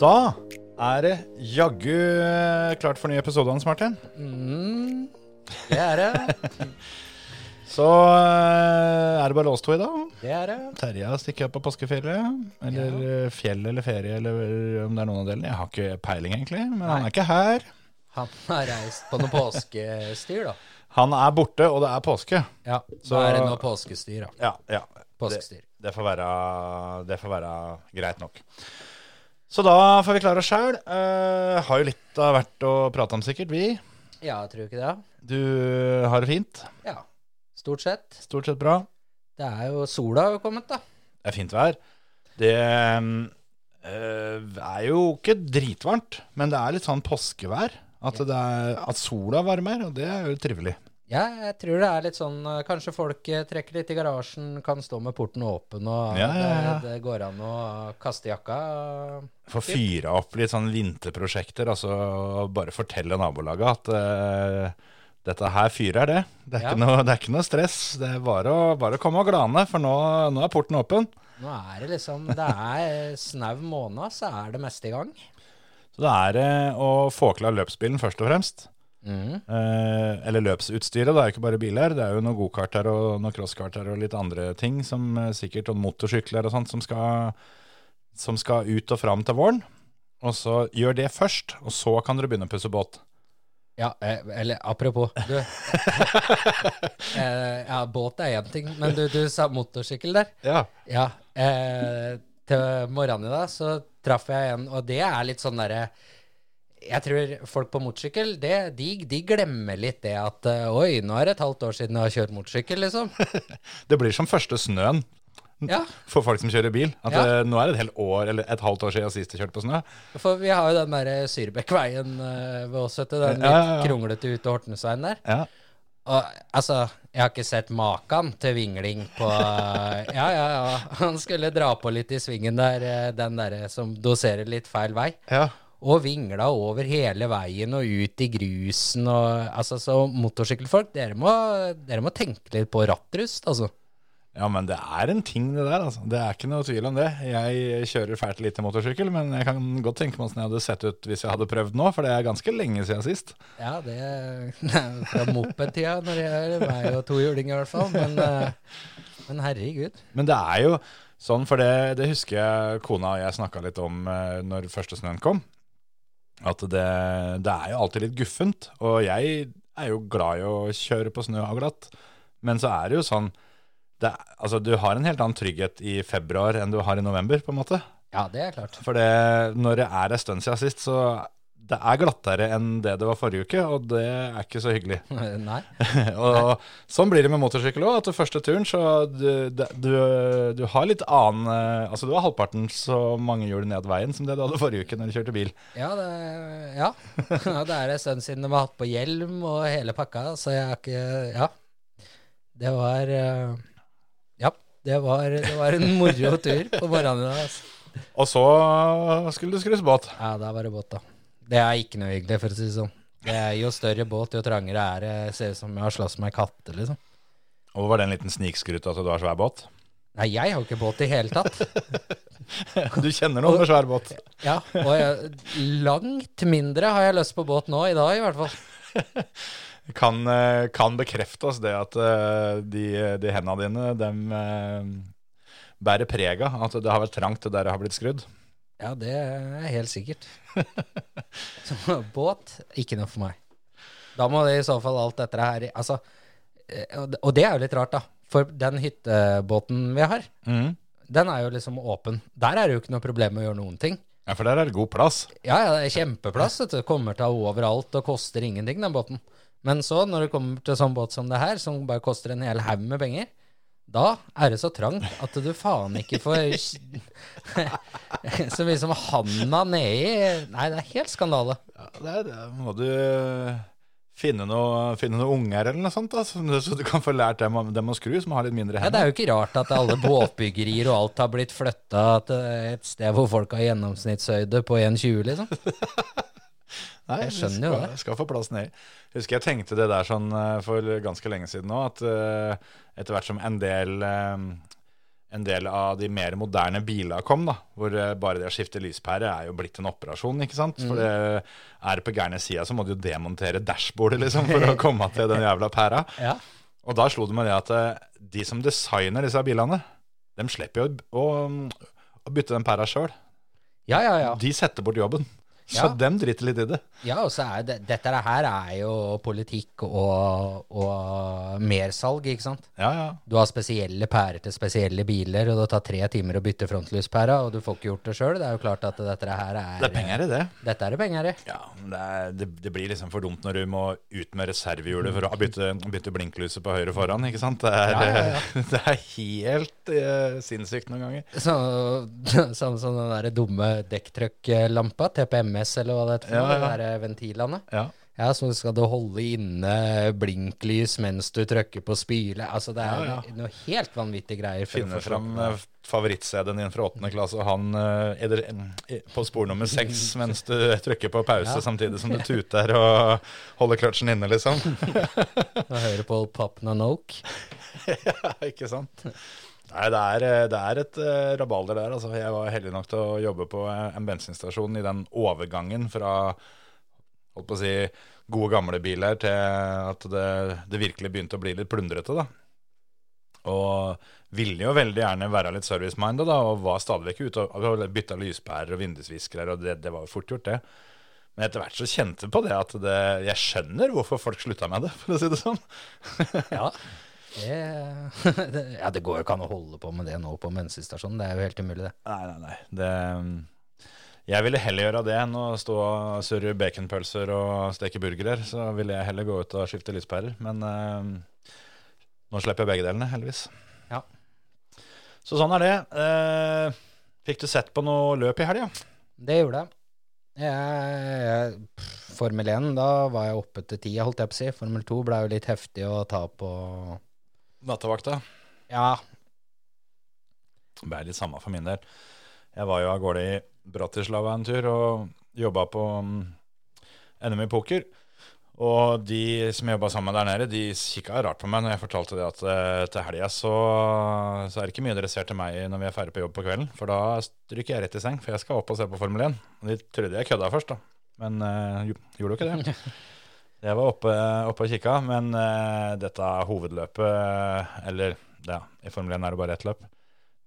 Da er det jaggu eh, klart for ny episode, Hans Martin. Det er det. Så eh, er det bare oss to i dag. Det er det. Terje opp på påskefjellet. Eller ja. fjell eller ferie, eller om det er noen av delene. Jeg har ikke peiling, egentlig. Men han er ikke her. Han har reist på noe påskestyr, da. Han er borte, og det er påske. Ja, Så- da er det noe påskestyr, da. Ja, ja. Påskestyr. Det, det, får være, det får være greit nok. Så da får vi klare oss sjæl. har jo litt av hvert å prate om, sikkert, vi. Ja, tror du ikke det? Du har det fint? Ja. Stort sett. Stort sett bra? Det er jo Sola har jo kommet, da. Det er fint vær. Det øh, er jo ikke dritvarmt, men det er litt sånn påskevær. At, det er, at sola varmer, og det er jo trivelig. Ja, jeg tror det er litt sånn eh, Kanskje folk eh, trekker litt i garasjen, kan stå med porten åpen, og Ja, ja, ja. Det, det går an å kaste jakka. Få fyra opp litt sånn vinterprosjekter, altså bare fortelle nabolaget at uh, dette her fyrer det. Det er, noe, det er ikke noe stress. Det er bare å, bare å komme og glane, for nå, nå er porten åpen. Nå er det liksom Det er snau måned, så er det meste i gang. Så det er uh, å få klar løpsbilen først og fremst. Mhm. Eh, eller løpsutstyret, det er jo ikke bare biler. Det er jo noen gokart her og noen crosskart her og litt andre ting, som eh, sikkert, og motorsykler og sånt, som skal, som skal ut og fram til våren. Og så gjør det først, og så kan dere begynne å pusse båt. Ja, eh, eller apropos du, eh, Ja, båt er én ting, men du, du sa motorsykkel der. Ja. Ja. Eh, til morgenen i dag så traff jeg en, og det er litt sånn derre Jeg tror folk på motorsykkel, det, de, de glemmer litt det at eh, Oi, nå er det et halvt år siden jeg har kjørt motorsykkel, liksom. Det blir som første snøen Ja, for folk som kjører bil. At Ja. det, nå er det et helt år, eller et halvt år siden sist jeg kjørte på snø. for vi har jo den derre Syrebekkveien eh, ved oss, vet du. Den litt ja, kronglete ute Hortensveien der. Ja. Og altså, jeg har ikke sett maken til vingling på Ja, ja, ja. Han skulle dra på litt i svingen der, eh, den derre som doserer litt feil vei. ja. Og vingla over hele veien og ut i grusen og Altså, så motorsykkelfolk, dere må, dere må tenke litt på rattrust, altså. Ja, men det er en ting det der, altså. Det er ikke noe tvil om det. Jeg kjører fælt lite motorsykkel, men jeg kan godt tenke meg åssen jeg hadde sett ut hvis jeg hadde prøvd nå, for det er ganske lenge siden sist. Ja, det er fra mopedtida når jeg er meg og tohjuling i hvert fall. Men, eh, men herregud. Men det er jo sånn, for det, det husker jeg kona og jeg snakka litt om eh, når første snøen kom. At det, det er jo alltid litt guffent. Og jeg er jo glad i å kjøre på snø og glatt. Men så er det jo sånn det, Altså, du har en helt annen trygghet i februar enn du har i november, på en måte. Ja, det er klart. For det, når det er en stund siden sist, så det er glattere enn det det var forrige uke, og det er ikke så hyggelig. Nei. og sånn blir det med motorsykkel òg, Etter første turen så du, du, du har litt annen eh, Altså du har halvparten så mange hjul ned veien som det du hadde forrige uke når du kjørte bil. Ja, det, ja. Ja, det er en stund siden de har hatt på hjelm og hele pakka, så jeg har ikke Ja. Det var eh, Ja, det var, det var en moro tur på morgenen. Altså. Og så skulle det skrus båt. Ja, da var det båt, da. Det er ikke noe hyggelig, for å si det sånn. Det er Jo større båt, jo trangere er det. Ser ut som jeg har slåss med ei katte, liksom. Og var det en liten snikskryt at du har svær båt? Nei, jeg har jo ikke båt i hele tatt. Du kjenner noen med svær båt. Ja, og jeg, langt mindre har jeg lyst på båt nå, i dag i hvert fall. Kan, eh, kan oss det at eh, de, de hendene dine, dem eh, bærer preg av at det har vært trangt der det har blitt skrudd. Ja, det er helt sikkert. Så båt, ikke noe for meg. Da må det i så fall alt dette her Altså, eh, og det- er jo litt rart, da. For den hyttebåten vi har, mm. den er jo liksom åpen. Der er det jo ikke noe problem med å gjøre noen ting. Ja, for der er det god plass. Ja, ja, det er kjempeplass. Det. Kommer til overalt og koster ingenting, den båten. Men så, når det kommer til sånn båt som det her, som bare koster en hel haug med penger, Da er det så trangt at du faen ikke får Så mye som handa nedi Nei, det er helt skandale. Ja, det, er, det må du finne noe, finne noen unger eller noe sånt, da, så, du kan få lært dem, dem å skru, som har litt mindre Ja, hender. det er jo ikke rart at alle båtbyggerier og alt har blitt flytta til et sted hvor folk har gjennomsnittshøyde på 1,20, liksom. Nei, Jeg skjønner jo det. Skal få plass nedi. Husker jeg tenkte det der sånn eh, for ganske lenge siden nå, at eh, etter hvert som en del, eh, en del av de mer moderne bilene kom, da, hvor eh, bare det å skifte lyspære er jo blitt en operasjon, ikke sant? For Mm. det, er det på gærne sida, så må du jo demontere dashbordet, liksom, for å komme til den jævla pæra. Ja. Og da slo det meg det at eh, de som designer disse bilene, de slipper jo å, å bytte den pæra sjøl. Ja, ja, ja. De setter bort jobben. Så Ja. dem driter litt i det. Ja, og så er det, dette her er jo politikk og, og mersalg, ikke sant? Ja, ja. Du har spesielle pærer til spesielle biler, og det tar tre timer å bytte frontlyspæra, og du får ikke gjort det sjøl. Det er jo klart at dette her er Det er penger i det. Dette er det penger i. Ja, det, er, det, det blir liksom for dumt når du må ut med reservehjulet for å bytte, bytte blinklyset på høyre foran, ikke sant? Det er, Ja, Det er helt uh, sinnssykt noen ganger. Så, Samme som den der dumme dekktrykklampa, TPMS eller hva det heter, Ja, ja. de der ventilene. Ja. Ja, så skal du holde inne blinklys mens du trykker på spyle. Altså, det er Ja, ja. noe helt vanvittige greier. Finne fram eh, favoritt-CD-en din fra åttende klasse, og han eh, er det, eh, på spor nummer seks mens du trykker på pause Ja. samtidig som du tuter og holder kløtsjen inne, liksom. Og hører på Pop Nanoke. ja, ikke sant? Nei, det er, eh, det er et uh, rabalder der. Altså. Jeg var heldig nok til å jobbe på eh, en bensinstasjon i den overgangen fra holdt på å si, gode gamle biler til at det, det virkelig begynte å bli litt plundrete. da. Og ville jo veldig gjerne være litt service-minded, da, og var stadig vekk ute og, og bytta lyspærer og vindusviskere, og det, det var jo fort gjort, det. Men etter hvert så kjente jeg på det at det, jeg skjønner hvorfor folk slutta med det, for å si det sånn. Ja. Det, det, ja, det går jo ikke an å holde på med det nå på bensinstasjonen. Det er jo helt umulig, det. Nei, nei, nei. Det, jeg ville heller gjøre det enn å stå og surre baconpølser og steke burgere. Så ville jeg heller gå ut og skifte lyspærer. Men eh, nå slipper jeg begge delene, heldigvis. Ja. Så sånn er det. Eh, fikk du sett på noe løp i helga? Det gjorde jeg. jeg, jeg Formel 1, da var jeg oppe til tida, holdt jeg på å si. Formel 2 ble jo litt heftig å ta på Nattevakta. Ja, Det er litt samme for min del. Jeg var jo av gårde i Bratislava en tur og jobba på mm, NM i poker. Og de som jobba sammen der nede, de kikka rart på meg når jeg fortalte det at eh, til helga så, så er det ikke mye dere ser til meg når vi er ferdig på jobb på kvelden. For da stryker jeg rett i seng, for jeg skal opp og se på Formel 1. Og de trodde jeg kødda først, da. Men øh, gjorde jo ikke det. Jeg var oppe, oppe og kikka, men uh, dette hovedløpet, eller ja, i Formel 1 er det bare ett løp,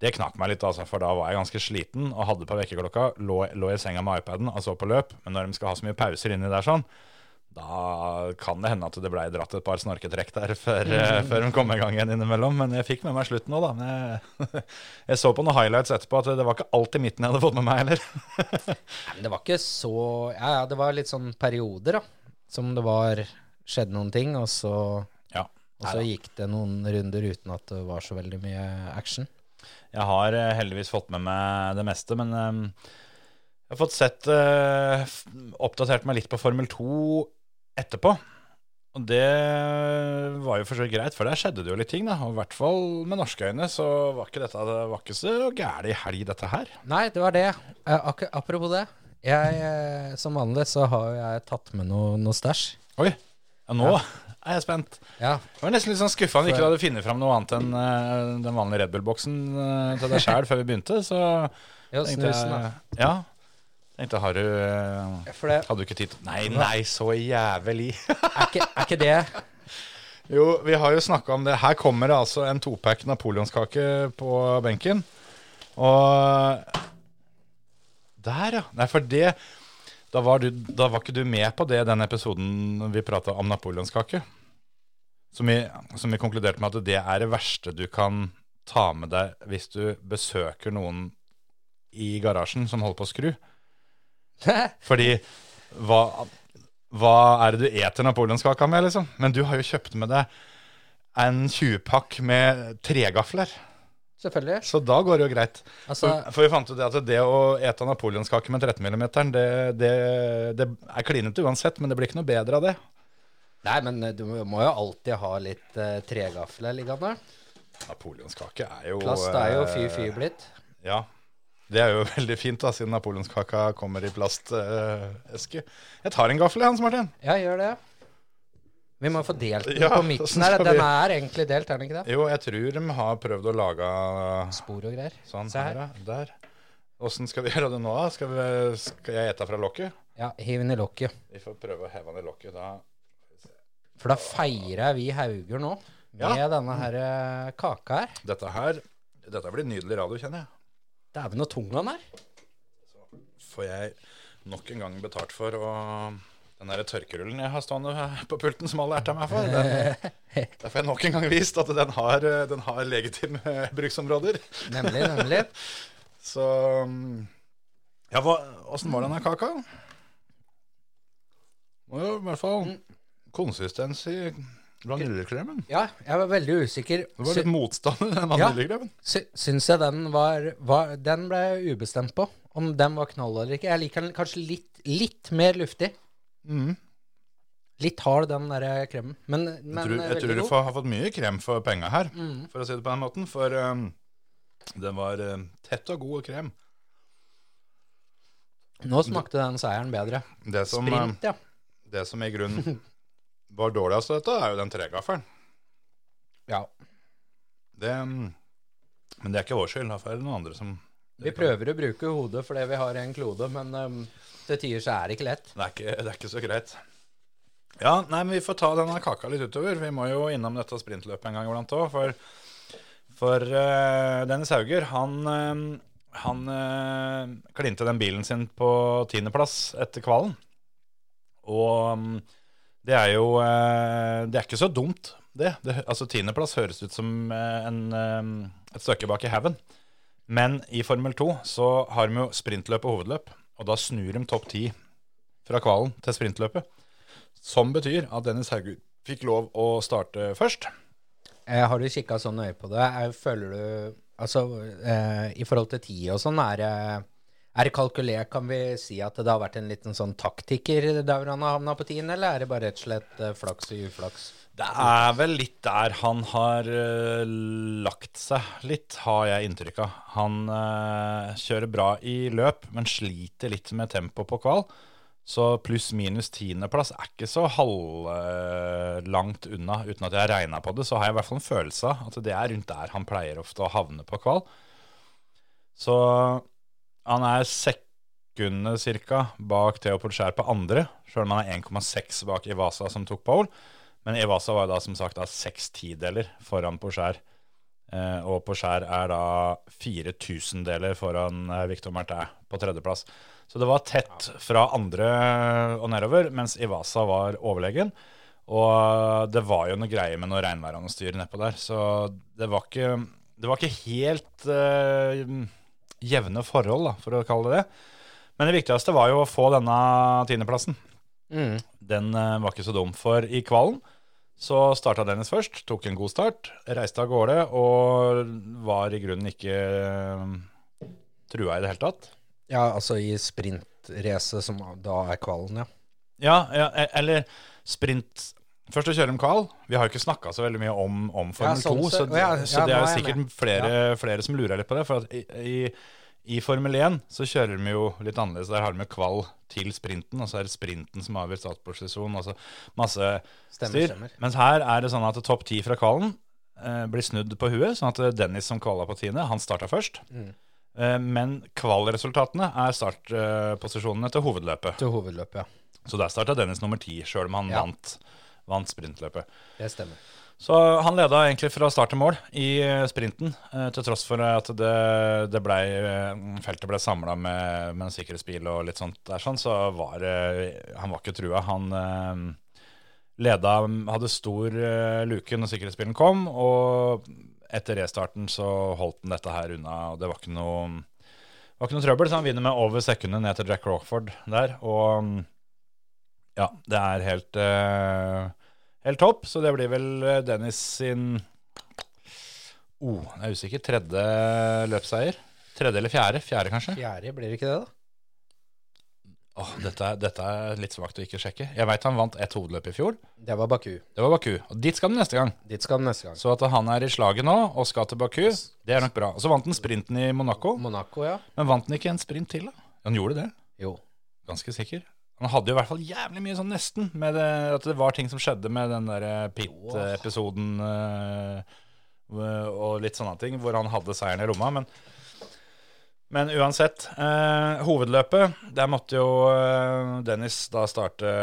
det knakk meg litt, altså, for da var jeg ganske sliten og hadde på vekkerklokka, lå, lå i senga med iPaden og så på løp. Men når de skal ha så mye pauser inni der sånn, da kan det hende at det blei dratt et par snorketrekk der før, mm. før de kom i gang igjen innimellom. Men jeg fikk med meg slutten òg, da. Jeg, jeg så på noen highlights etterpå at det var ikke alltid midten jeg hadde fått med meg heller. Men det var ikke så Ja, ja, det var litt sånn perioder, da. Som det var skjedde noen ting, og så, Ja. og så gikk det noen runder uten at det var så veldig mye action. Jeg har eh, heldigvis fått med meg det meste, men um, jeg har fått sett uh, Oppdatert meg litt på Formel 2 etterpå. Og det var jo for så vidt greit, for der skjedde det jo litt ting, da. Og i hvert fall med norske øyne så var ikke dette det var ikke så gæli helg, dette her. Nei, det var det. Eh, apropos det. Jeg, eh, som vanlig så har jeg tatt med noe, noe stæsj. Oi, ja, nå er jeg spent. Ja. Jeg var nesten litt sånn skuffa om ikke hadde funnet fram noe annet enn eh, den vanlige Red Bull-boksen eh, til deg sjæl før vi begynte. Så Jo, tenkte snusen, da. jeg Ja. Tenkte, har du eh, For det Hadde du ikke tid til Nei, nei, så jævlig. er ikke, er ikke det jo, vi har jo snakka om det. Her kommer det altså en topack napoleonskake på benken. Og Der, ja. Nei, for det da var, du, da var ikke du med på det i den episoden vi prata om napoleonskake. Som vi, som vi konkluderte med at det er det verste du kan ta med deg hvis du besøker noen i garasjen som holder på å skru. Fordi hva, hva er det du eter napoleonskaka med, liksom? Men du har jo kjøpt med deg en 20-pakk med tregafler. Selvfølgelig. Så da går det jo greit. Altså, For, for vi fant ut det at det å ete napoleonskake med 13 mm, det, det, det er klinete uansett, men det blir ikke noe bedre av det. nei, men eh, du må jo alltid ha litt uh, tregafle liggende. Napoleonskake er jo Plast er jo fy eh, blitt. Ja. Det er jo veldig fint, da, siden napoleonskaka kommer i plasteske. jeg tar en gaffel, Hans Martin. Ja, gjør det. Vi må få delt den Ja, på midten her. Den er egentlig delt, er den ikke det? Jo, jeg tror de har prøvd å lage Spor og greier. sånn Se her, her. Der. Åssen skal vi gjøre det nå, da? Skal, vi, skal jeg ete fra lokket? Ja, hiv den i lokket. Vi får prøve å heve den i lokket. Da For da feirer vi Hauger nå med Ja. denne her eh, kaka her. Dette her Dette blir nydelig radio, kjenner jeg. Dæven og tung den er. Får jeg nok en gang betalt for å Den der tørkerullen jeg har stående på pulten, som alle erter meg for, den, der får jeg nok en gang vist at den har, den har legitime bruksområder. Nemlig, nemlig. Så mm, Ja, åssen var denne kaka? Var jo i hvert fall konsistens i vaniljekremen. Ja, jeg var veldig usikker. Det var litt motstand i den vaniljekremen. Ja, syns jeg den var, var Den ble jeg ubestemt på. Om den var knall eller ikke. Jeg liker den kanskje litt, litt mer luftig. Mm. Litt hard, den der kremen. Men, Jeg tror, eh, jeg tror du får, har fått mye krem for penga her, Mm. for å si det på den måten. For um, den var um, tett og god krem. Nå smakte den seieren bedre. Det som, Sprint, ja. det som i grunnen var dårligst av dette, er jo den tregaffelen. ja. Det, um, men det er ikke vår skyld. Derfor er det noen andre som Vi prøver å bruke hodet fordi vi har en klode, men um, til tider så er det ikke lett. Det er ikke, det er ikke så greit. Ja, nei, men vi får ta denne kaka litt utover. Vi må jo innom dette sprintløpet en gang iblant òg. For, for uh, Dennis Hauger, han, uh, han uh, klinte den bilen sin på tiendeplass etter kvalen. Og um, det er jo eh, Det er ikke så dumt, det. det altså Tiendeplass høres ut som en, eh, et stykke bak i haugen. Men i Formel 2 så har de jo sprintløp og hovedløp, og da snur de topp ti fra kvalen til sprintløpet. Som betyr at Dennis Haugud fikk lov å starte først. Eh, har du kikka så nøye på det? Jeg føler du Altså, eh, i forhold til tid og sånn, er det er kalkulert, kan vi si at det har vært en liten sånn taktiker der han har havna på tiden, eller er det bare rett og slett eh, flaks og uflaks? Det er vel litt der han har uh, lagt seg litt, har jeg inntrykk av. Han uh, kjører bra i løp, men sliter litt med tempo på kval. Så pluss-minus tiendeplass er ikke så halvlangt unna. Uten at jeg har regna på det, så har jeg i hvert fall en følelse av at det er rundt der han pleier ofte å havne på kval. Så han er sekundet cirka bak Theo Polskjær på andre, sjøl om han er 1,6 bak Ivasa som tok pole. Men Ivasa var da som sagt da seks tideler foran Porcher. Eh, og Porcher er da fire tusendeler foran eh, Victor Martin på tredjeplass. Så det var tett fra andre og nedover, mens Ivasa var overlegen. Og det var jo noe greie med noe regnvær og noe styr nedpå der, så det var ikke, det var ikke helt eh, jevne forhold, da, for å kalle det det. Men det viktigste var jo å få denne tiendeplassen. Mm. Den eh, var ikke så dum, for i kvalen så starta Dennis først, tok en god start, reiste av gårde og var i grunnen ikke eh, trua i det hele tatt. Ja, altså i sprintracet som da er kvalen, ja. Ja, ja, e- eller sprint Først å kjøre om kval. Vi har jo ikke snakka så veldig mye om, om Formel Ja, sånn 2, så, så, ja, så det er jo er sikkert flere, flere som lurer litt på det. For at i, i, i Formel 1 så kjører de jo litt annerledes. Der har de jo kval til sprinten, og så er det sprinten som avgjør startposisjon. Altså masse Stemmer, styr. stemmer. Mens her er det sånn at topp ti fra kvalen eh, blir snudd på huet, sånn at Dennis som kvala på tiende, han starta først. Mm. Eh, men kvalresultatene er startposisjonene til hovedløpet. Til hovedløpet, ja. Så der starta Dennis nummer ti, sjøl om han Ja. vant, vant sprintløpet. Det stemmer. Så han leda egentlig fra start til mål i eh, sprinten, eh, til tross for at det, det ble, eh, feltet ble samla med, med en sikkerhetsbil og litt sånt der, sånn, så var Han var ikke trua. Han leda Hadde stor luke når sikkerhetsbilen kom, og etter restarten så holdt han dette her unna, og det var ikke noe var ikke noe trøbbel, så han vinner med over sekundet ned til Jack Rockford der. Og ja, det er helt, eh, helt topp. Så det blir vel eh, Dennis sin oh, Jeg er usikker. Tredje løpsseier. Tredje eller fjerde? Fjerde, kanskje? Fjerde, blir det ikke det, da? Åh, dette, dette er litt svakt å ikke sjekke. Jeg veit han vant ett hovedløp i fjor. Det var Baku. Det var Baku. Og dit skal han neste gang. Dit skal han neste gang. Så at han er i slaget nå og skal til Baku, det er nok bra. Og så vant han sprinten i Monaco. Monaco, ja. Men vant han ikke en sprint til, da? Han gjorde det. Jo. Ganske sikker. Han hadde jo i hvert fall jævlig mye sånn nesten, med det, at det var ting som skjedde med den der eh, Pit-episoden eh, og litt sånne ting, hvor han hadde seieren i lomma. Men, men uansett, eh, hovedløpet, der måtte jo eh, Dennis da starte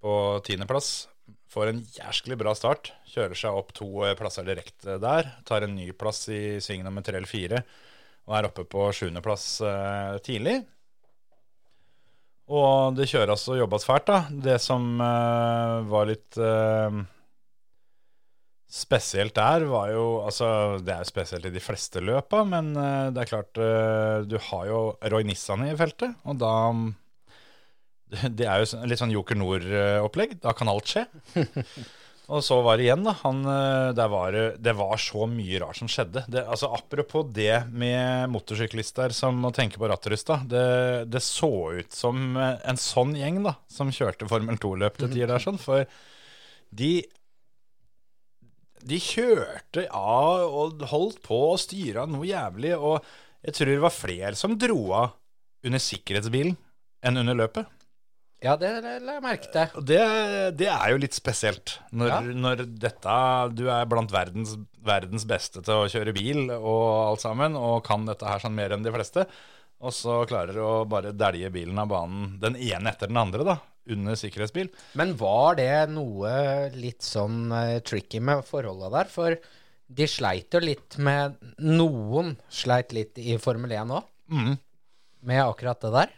på tiendeplass. Får en jæsklig bra start. Kjører seg opp to plasser direkte der. Tar en ny plass i sving nummer tre eller fire. Og er oppe på sjuendeplass eh, tidlig. Og det kjøres og jobbes fælt, da. Det som uh, var litt uh, spesielt der, var jo Altså, det er jo spesielt i de fleste løpa, men uh, det er klart Du har jo Roy Nissan i feltet, og da Det er jo litt sånn Joker Nord-opplegg. Da kan alt skje. Og så var det igjen, da. Han, det, var, det- var så mye rart som skjedde. Det, altså, apropos det med motorsyklister som må tenke på ratterusta. Det, det så ut som eh, en sånn gjeng da, som kjørte Formel 2-løp til tider der, sånn. For de de kjørte av og holdt på og styra noe jævlig. Og jeg tror det var flere som dro av under sikkerhetsbilen enn under løpet. Ja, det la jeg merke til. Det, det er jo litt spesielt. Når, Ja. når dette Du er blant verdens, verdens beste til å kjøre bil og alt sammen, og kan dette her sånn mer enn de fleste, og så klarer du å bare dælje bilen av banen, den ene etter den andre, da, under sikkerhetsbil. Men var det noe litt sånn eh, tricky med forholda der? For de sleit jo litt med Noen sleit litt i Formel 1 òg, Mm. med akkurat det der.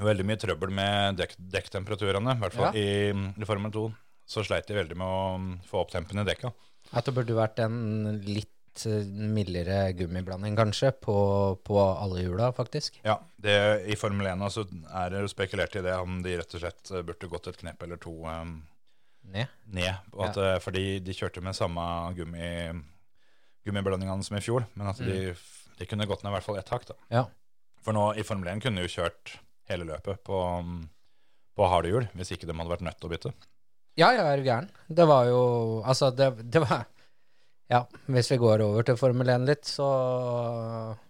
Veldig mye trøbbel med dek dekktemperaturene, i hvert fall Ja. i, i Formel 2. Så sleit de veldig med å mm, få opp tempen i dekka. At det burde vært en litt eh, mildere gummiblanding, kanskje, på, på alle hjula, faktisk. Ja, det, I Formel 1 så er det jo spekulert i det om de rett og slett eh, burde gått et knep eller to um, Ned. ned. At, ja. Fordi de kjørte med samme gummi, gummiblandingene som i fjor, men at de, de kunne gått ned i hvert fall ett hakk. da. Ja. For nå i Formel 1 kunne de jo kjørt hele løpet på, på harde hjul, hvis ikke de hadde vært nødt til å bytte. Ja, ja, er du gæren. Det var jo Altså, det, det var Ja, hvis vi går over til Formel 1 litt, så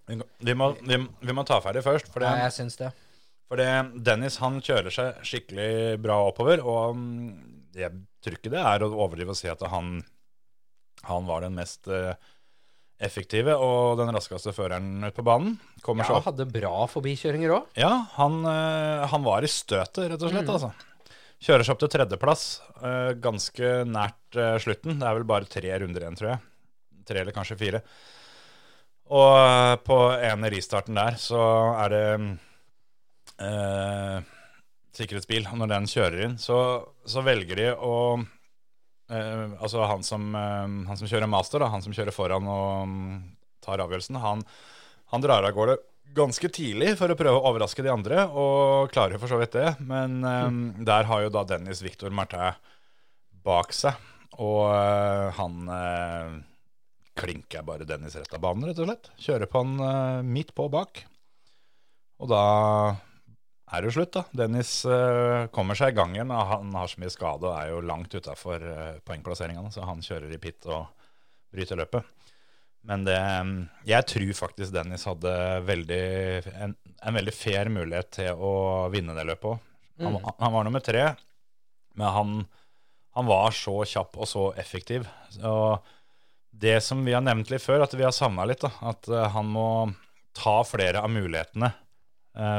Vi, må, vi, vi må ta ferdig først. For det, Ja, jeg syns det. For det, Dennis han kjører seg skikkelig bra oppover, og jeg tror ikke det er å overdrive å si at han, han var den mest eh, effektive og den raskeste føreren ut på banen. Kommer Ja, seg opp. hadde bra forbikjøringer òg. Ja, han, eh, han var i støtet, rett og slett. altså. Kjører seg opp til tredjeplass, eh, ganske nært eh, slutten. Det er vel bare tre runder igjen, tror jeg. Tre eller kanskje fire. Og på ene restarten der så er det eh, sikkerhetsbil, og når den kjører inn, så, så velger de å eh, Altså han som, uh, han som kjører master, da, han som kjører foran og um, tar avgjørelsen, han, han drar av gårde ganske tidlig for å prøve å overraske de andre, og klarer for så vidt det. Men eh, der har jo da Dennis Victor Martin bak seg, og uh, han klinker bare Dennis rett av banen, rett og slett. Kjører på han midt på bak. Og da er det slutt, da. Dennis uh, kommer seg i gang igjen. Han har så mye skade og er jo langt utafor uh, poengplasseringene, så han kjører i pit og bryter løpet. Men det Jeg tror faktisk Dennis hadde veldig, en, en veldig fair mulighet til å vinne det løpet òg. Han, han var nummer tre, men han, han var så kjapp og så effektiv. Og det som vi har nevnt litt før, at vi har savna litt, da, at eh, han må ta flere av mulighetene eh,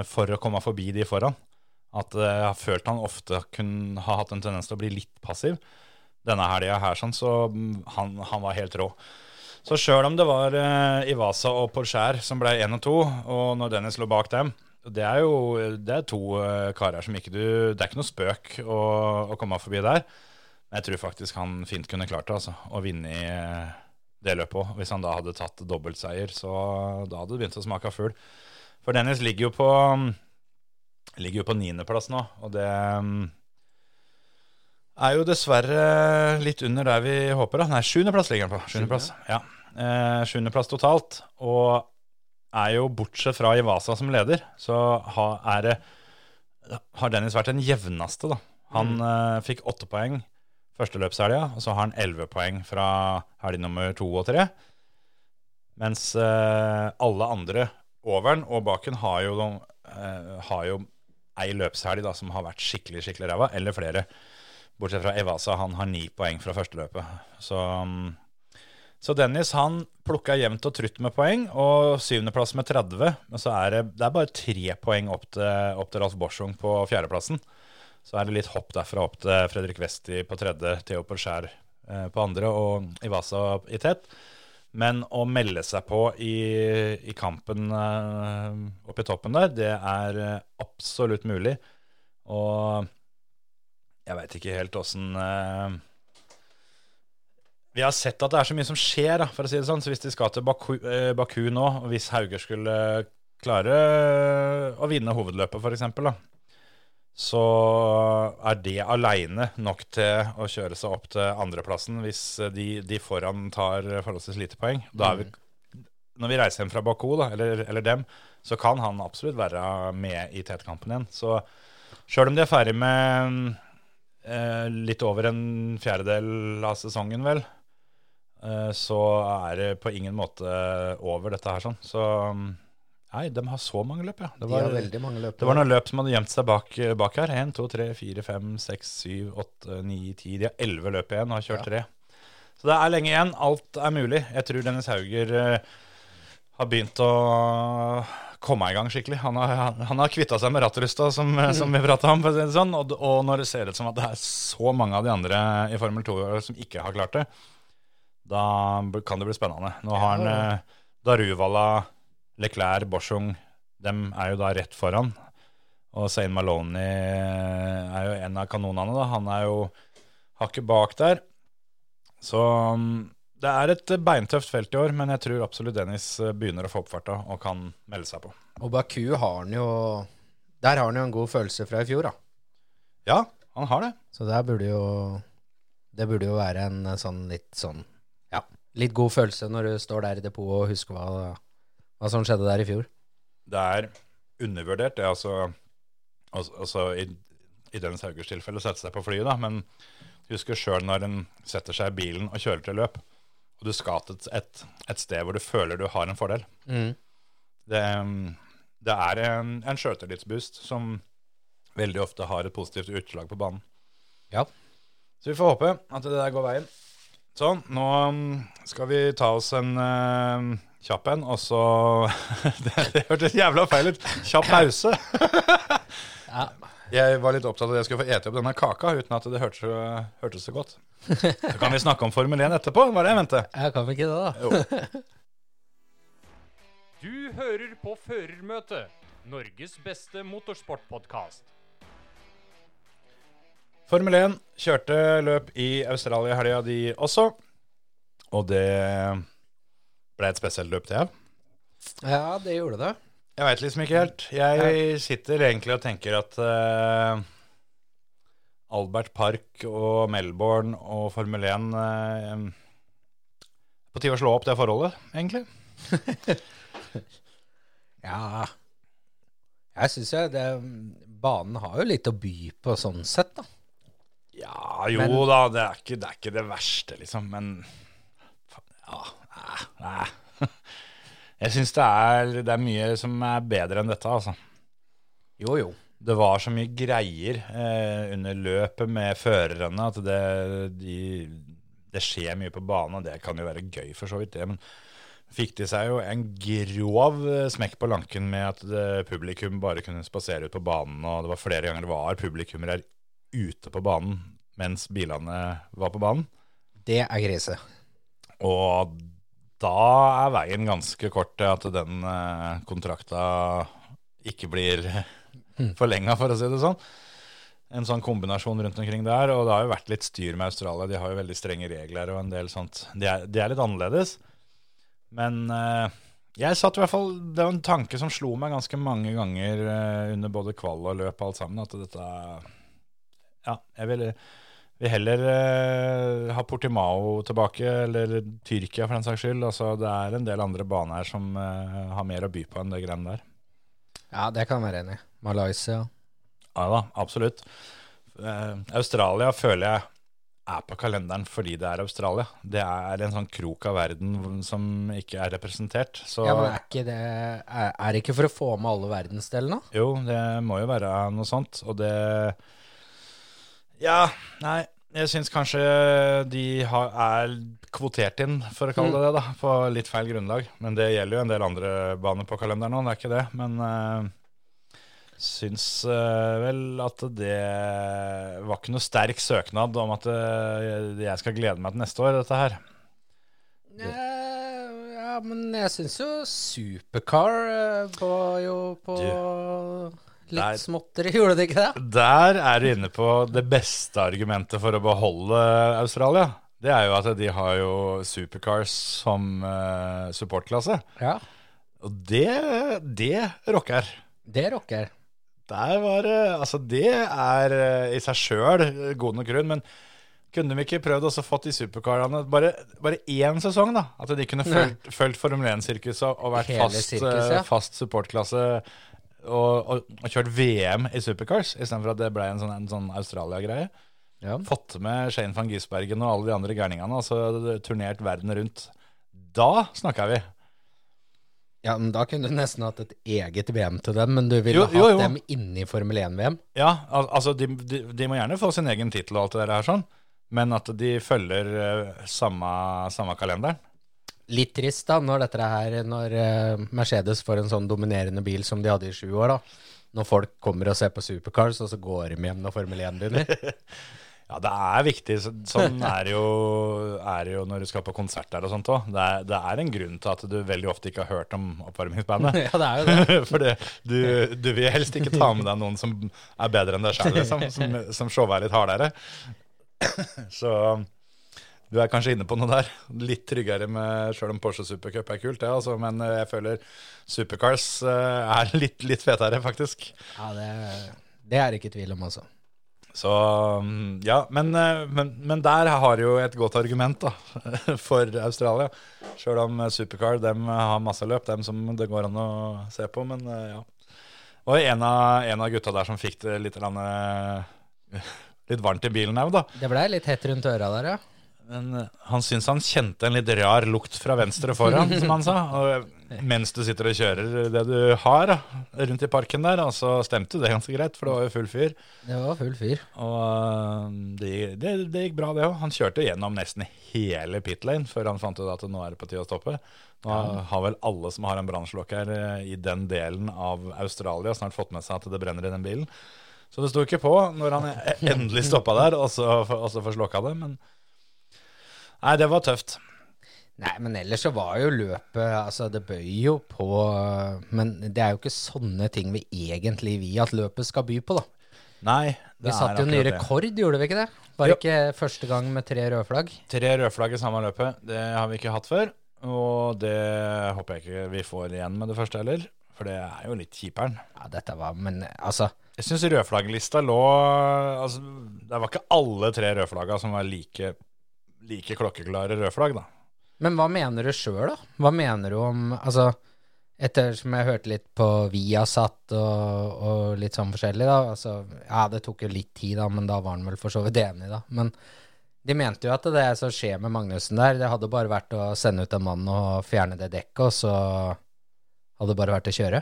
for å komme forbi de foran. At eh, jeg har følt han ofte kunne ha hatt en tendens til å bli litt passiv. Denne helga her, sånn, så mm, han, han var helt rå. Så sjøl om det var eh, Ivasa og Porcher som ble én og to, og når Dennis lå bak dem Det er jo det er to eh, karer som ikke du Det er ikke noe spøk å, å komme forbi der. Jeg tror faktisk han fint kunne klart det, altså. Å vinne i eh, det løpet òg. Hvis han da hadde tatt dobbeltseier, så da hadde det begynt å smake av fugl. For Dennis ligger jo på Ligger jo på niendeplass nå, og det er jo dessverre litt under der vi håper. da. Nei, sjuendeplass ligger han på. Sjuendeplass, ja. Eh, totalt. Og er jo, bortsett fra Ivasa som leder, så har, det har Dennis vært den jevneste, da. Han eh, fikk åtte poeng første løpshelga, og så har han elleve poeng fra helg nummer to og tre. Mens eh, alle andre over den og baken har jo, eh, har jo ei løpshelg da, som har vært skikkelig skikkelig ræva, eller flere. Bortsett fra Evasa, han har ni poeng fra første løpet. Så, mm, så Dennis han plukka jevnt og trutt med poeng, og syvendeplass med 30. Men så er det, det er bare tre poeng opp til, opp til Ralf Borsung på fjerdeplassen. Så er det litt hopp derfra opp til Fredrik Westi på tredje, Theo Porskjær eh, på andre og Ivasa i tet. Men å melde seg på i, i kampen uh, oppe i toppen der, det er eh, absolutt mulig. Og jeg veit ikke helt åssen uh, Vi har sett at det er så mye som skjer, da, for å si det sånn. Så hvis de skal til Baku, uh, Baku nå, og hvis Hauger skulle klare eh, å vinne hovedløpet, f.eks., så er det aleine nok til å kjøre seg opp til andreplassen hvis de, de foran tar forholdsvis lite poeng. Da er vi, når vi reiser hjem fra Baku, da, eller, eller dem, så kan han absolutt være med i tetkampen igjen. Så sjøl om de er ferdig med eh, litt over en fjerdedel av sesongen, vel, eh, så er det på ingen måte over dette her sånn. Så nei, de har så mange løp, ja. Det De har veldig mange løp. det var noen løp som hadde gjemt seg bak, bak her. 1, 2, 3, 4, 5, 6, 7, 8, 9, 10. De har 11 løp igjen og har kjørt tre. Så det er lenge igjen. Alt er mulig. Jeg tror Dennis Hauger eh, har begynt å komme i gang skikkelig. Han har, han, har kvitta seg med rattrusta, som, som vi prata om. Sånn. Og, og når det ser ut som at det er så mange av de andre i Formel 2 som ikke har klart det, da kan det bli spennende. Nå har han eh, Daruvala, Leclerc, Borsung dem er jo da rett foran. Og Zain Maloney er jo en av kanonene. da. Han er jo hakket bak der. Så um, det er et beintøft felt i år, men jeg tror absolutt Dennis eh, begynner å få opp farta og kan melde seg på. Og Baku har han jo Der har han jo en god følelse fra i fjor, da. Ja, han har det. Så der burde jo Det burde jo være en eh, sånn litt sånn Ja, litt god følelse når du står der i depotet og husker hva, hva som skjedde der i fjor. Det er undervurdert, det altså, altså, altså i, i Dennis Haugers tilfelle sette seg på flyet, da, men husker sjøl når en setter seg i bilen og kjører til løp, og du skal til et, et, sted hvor du føler du har en fordel. Det, det er en, en sjøltillitsboost som veldig ofte har et positivt utslag på banen. Ja. Så vi får håpe at det der går veien. Sånn, nå skal vi ta oss en uh, kjapp en, og så det, det hørtes jævla feil ut. Kjapp pause. Jeg var litt opptatt av at jeg skulle få ete opp denne kaka uten at det hørtes så, hørtes så godt. Så kan vi snakke om Formel 1 etterpå, var det jeg mente. Jeg kan vi ikke det, da? Jo. Du hører på Førermøtet, Norges beste motorsportpodkast. Formel 1 kjørte løp i Australia i helga, de også. Og det ble et spesielt løp, det. Ja, det gjorde det. Jeg veit liksom ikke helt. Jeg sitter egentlig og tenker at uh, Albert Park og Melbourne og Formel 1 uh, På tide å slå opp det forholdet, egentlig. Ja Jeg syns jo det Banen har jo litt å by på sånn sett, da. Ja, jo Men- da, det er, ikke, det er ikke det verste, liksom, men Ja, nei. Jeg syns det, det er mye som er bedre enn dette, altså. Jo, jo. Det var så mye greier eh, under løpet med førerne at det, de, det skjer mye på banen, og det kan jo være gøy for så vidt, det. Men fikk de seg jo en grov eh, smekk på lanken med at det, publikum bare kunne spasere ut på banen, og det var flere ganger det var publikummere ute på banen mens bilene var på banen. Det er grise. Og da er veien ganske kort til at den eh, kontrakta ikke blir forlenga, for å si det sånn. En sånn kombinasjon rundt omkring der. Og det har jo vært litt styr med Australia. De har jo veldig strenge regler og en del sånt. De er, de er litt annerledes. Men eh, jeg satt i hvert fall Det var en tanke som slo meg ganske mange ganger eh, under både kvall og løp og alt sammen, at dette Ja, jeg ville vil heller eh, ha Portimao tilbake, eller Tyrkia for den saks skyld. Altså, det er en del andre baner her som eh, har mer å by på enn det greiene der. Ja, det kan jeg være enig i. Malaysia. Ja da, absolutt. Eh, Australia føler jeg er på kalenderen fordi det er Australia. Det er en sånn krok av verden som ikke er representert. Så Ja, men er ikke det Er, er det ikke for å få med alle verdensdelene? jo, det må jo være noe sånt. Og det Ja, nei. Jeg syns kanskje de har, er kvotert inn, for å kalle det det, da, på litt feil grunnlag. Men det gjelder jo en del andre baner på kalenderen nå, det er ikke det. Men uh, syns uh, vel at det var ikke noe sterk søknad om at uh, jeg skal glede meg til neste år, dette her. Ja, ja, men jeg syns jo Supercar var jo på der- litt småtteri, gjorde det ikke det? Der er du inne på det beste argumentet for å beholde Australia. Det er jo at de har jo supercars som uh, supportklasse. Ja, Og det, det rocker. det rocker. Der var det Altså, det er eh, i seg sjøl god nok grunn, men kunne de ikke prøvd også fått de supercarene bare, bare én sesong, da? At de kunne fulgt, fulgt Formel 1-sirkuset og vært fast, sirkus, eh, ja. fast supportklasse og, og, og kjørt VM i supercars, istedenfor at det ble en sånn, en sånn Australia-greie. Ja. Fått med Shane van Gisbergen og alle de andre gærningene, altså turnert verden rundt. Da snakker vi. ja, men da kunne du nesten hatt et eget VM til dem, men du ville hatt jo, jo. dem inne i Formel 1-VM. Ja, al altså de, de, de må gjerne få sin egen tittel og alt det der her sånn, men at de følger uh, samme, samme kalenderen. Litt trist da, når dette her, når eh, Mercedes får en sånn dominerende bil som de hadde i sju år da. Når folk kommer og ser på Supercars, og så går de hjem når Formel 1 begynner. Ja, det er viktig. Sånn er det jo, er det jo når du skal på konsert der og sånt òg. Det, det er en grunn til at du veldig ofte ikke har hørt om oppvarmingsbandet. ja, det er jo det. For du, du vil helst ikke ta med deg noen som er bedre enn deg sjøl, liksom, som, som showet er litt hardere. Så du er kanskje inne på noe der. Litt tryggere med sjøl om Porsche Supercup er kult, det, altså, men jeg føler Supercars eh, er litt, litt fetere, faktisk. Ja, det, det er det ikke tvil om, altså. Så mm, ja, men, eh, men, men der har jo et godt argument da, for Australia. Sjøl om Supercar dem har masse løp, dem som det går an å se på. Men eh, ja. Og en av, en av gutta der som fikk det litt, eh, litt varmt i bilen òg, da. Det ble litt hett rundt øra der, ja. Men eh, han syns han kjente en litt rar lukt fra venstre foran, som han sa. Og mens du sitter og kjører det du har da, rundt i parken der, og så stemte det ganske greit, for det var jo full fyr. Det var full fyr. Og øh, det, det, det gikk bra, det òg. Han kjørte gjennom nesten hele pit lane før han fant ut at nå er det på tide å stoppe. Nå har vel alle som har en brannslokker her i den delen av Australia, snart fått med seg at det brenner i den bilen. Så det sto ikke på når han endelig stoppa der, og så, og så får slokka det. Men nei, det var tøft. Nei, men ellers så var jo løpet Altså, det bøy jo på Men det er jo ikke sånne ting vi egentlig vil at løpet skal by på, da. Nei, det Vi satte jo ny rekord, gjorde vi ikke det? Var Jo. ikke første gang med tre røde flagg? Tre rødflagg i samme løpet, det har vi ikke hatt før. Og det håper jeg ikke vi får igjen med det første heller, for det er jo litt kjiperen. Ja, dette var Men altså Jeg syns rødflagglista lå altså, Det var ikke alle tre rødflagga som var like, like klokkeklare rødflagg, da. Men hva mener du sjøl, da? Hva mener du om Altså, ettersom jeg hørte litt på Viasat og, og litt sånn forskjellig, da. Altså, ja, det tok jo litt tid, da, men da var han vel for så vidt enig, da. Men de mente jo at det som skjer med Magnussen der, det hadde bare vært å sende ut en mann og fjerne det dekket, og så hadde det bare vært å kjøre.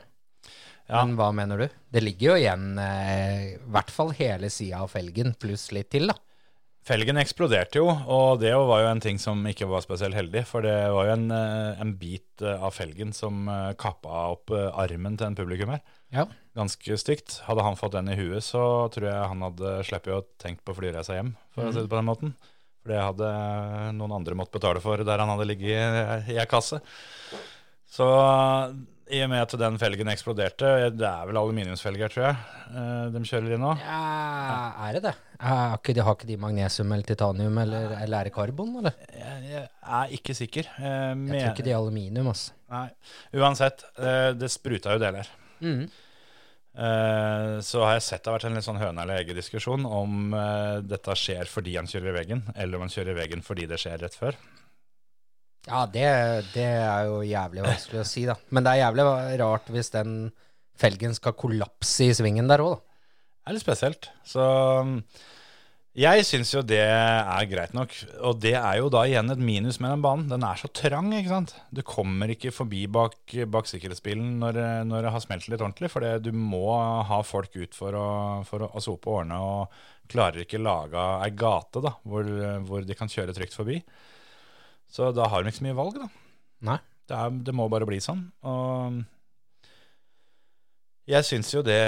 Ja. Men hva mener du? Det ligger jo igjen eh, i hvert fall hele sida av felgen, pluss litt til, da. Felgen eksploderte jo, og det var jo en ting som ikke var spesielt heldig. For det var jo en, eh, en bit eh, av felgen som eh, kappa opp armen til en publikummer. Ja. Ganske stygt. Hadde han fått den i huet, så tror jeg han hadde sluppet å tenke på flyreisa hjem, for å si det på den måten. For det hadde noen andre måttet betale for der han hadde ligget i, i ei kasse. Så i og med at den felgen eksploderte, det er vel aluminiumsfelger, tror jeg, eh, de kjører i nå. Ja, er det det? Har ikke de, har ikke de magnesium eller titanium, eller, eller er det karbon, eller? Jeg, jeg er ikke sikker. Eh, Jeg tror ikke de er aluminium, altså. Nei. Uansett, eh, det spruta jo deler. Mm. Så har jeg sett det har vært en litt sånn høne eller egge-diskusjon om dette skjer fordi han kjører i veggen, eller om han kjører i veggen fordi det skjer rett før. Ja, det, det er jo jævlig vanskelig å si, da. Men det er jævlig rart hvis den felgen skal kollapse i svingen der òg, da. Det er litt spesielt. Så um, jeg syns jo det er greit nok. Og det er jo da igjen et minus med den banen. Den er så trang, ikke sant. Du kommer ikke forbi bak, bak sikkerhetsbilen når, når det har smelt litt ordentlig. For du må ha folk ut for å, for å, sope ordne, og klarer ikke lage ei gate da, hvor, hvor de kan kjøre trygt forbi. Så da har de ikke så mye valg, da. Nei. Det, er, det må bare bli sånn. Og jeg syns jo det,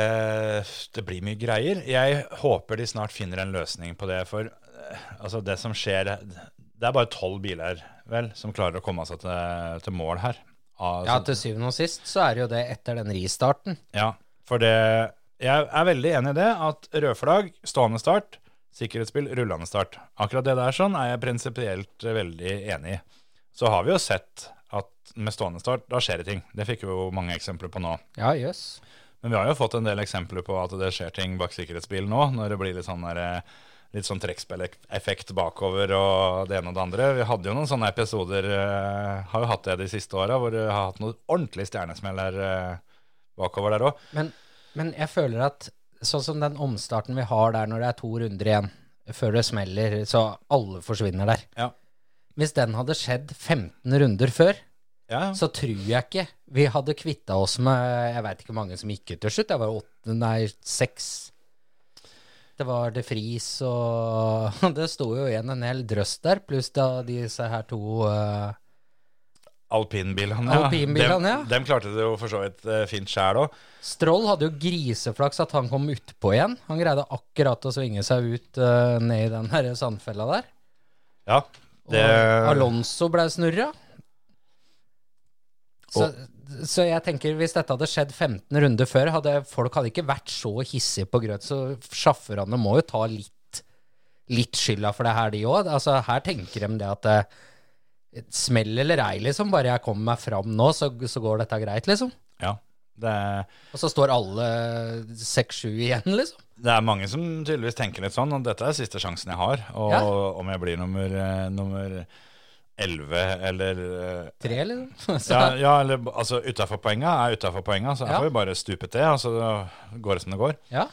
det blir mye greier. Jeg håper de snart finner en løsning på det. For eh, altså, det som skjer Det er bare tolv biler vel, som klarer å komme seg til, til mål her. Altså, Ja, til syvende og sist så er det jo det etter den ristarten. ja, for det Jeg er veldig enig i det. At rødflagg, stående start, sikkerhetsspill, rullende start. Akkurat det der sånn er jeg prinsipielt veldig enig i. Så har vi jo sett at med stående start, da skjer det ting. Det fikk vi jo mange eksempler på nå. Ja, jøss. Men vi har jo fått en del eksempler på at det skjer ting bak sikkerhetsbilen nå, når det blir litt sånn der, eh, litt sånn trekkspilleffekt bakover og det ene og det andre. Vi hadde jo noen sånne episoder, eh, har jo hatt det de siste åra, hvor vi har hatt noen ordentlig stjernesmeller eh, bakover der òg. Men, men jeg føler at sånn som den omstarten vi har der når det er to runder igjen, før det smeller, så alle forsvinner der. Ja. Hvis den hadde skjedd 15 runder før, Ja, så tror jeg ikke vi hadde kvitta oss med Jeg veit ikke hvor mange som gikk ut til slutt. Det var åtte, nei, seks. Det var De Fries og Det sto jo igjen en hel drøss der, pluss da disse her to eh, Alpinbilene. Ja. Alpinbilene, ja. Dem, dem klarte det jo for så vidt uh, fint sjæl òg. Stroll hadde jo griseflaks at han kom utpå igjen. Han greide akkurat å svinge seg ut uh, ned i den her sandfella der. Ja. Og Alonso ble snurra. Så, så jeg tenker hvis dette hadde skjedd 15 runder før, hadde folk hadde ikke vært så hissige på grøt, så sjåførene må jo ta litt, litt skylda for det her, de òg. Altså, her tenker de det at eh, Smell eller ei, liksom. Bare jeg kommer meg fram nå, så, så går dette greit, liksom. ja. Det, Og så står alle seks-sju igjen, liksom. det er mange som tydeligvis tenker litt sånn, og dette er siste sjansen jeg har. Og Ja. om jeg blir nummer, eh, nummer 11 eller eh, Tre, liksom. Så, ja, ja, eller altså utafor poenga er utafor poenga, så her Ja. får vi bare stupe til. Altså, det går det som det går. ja.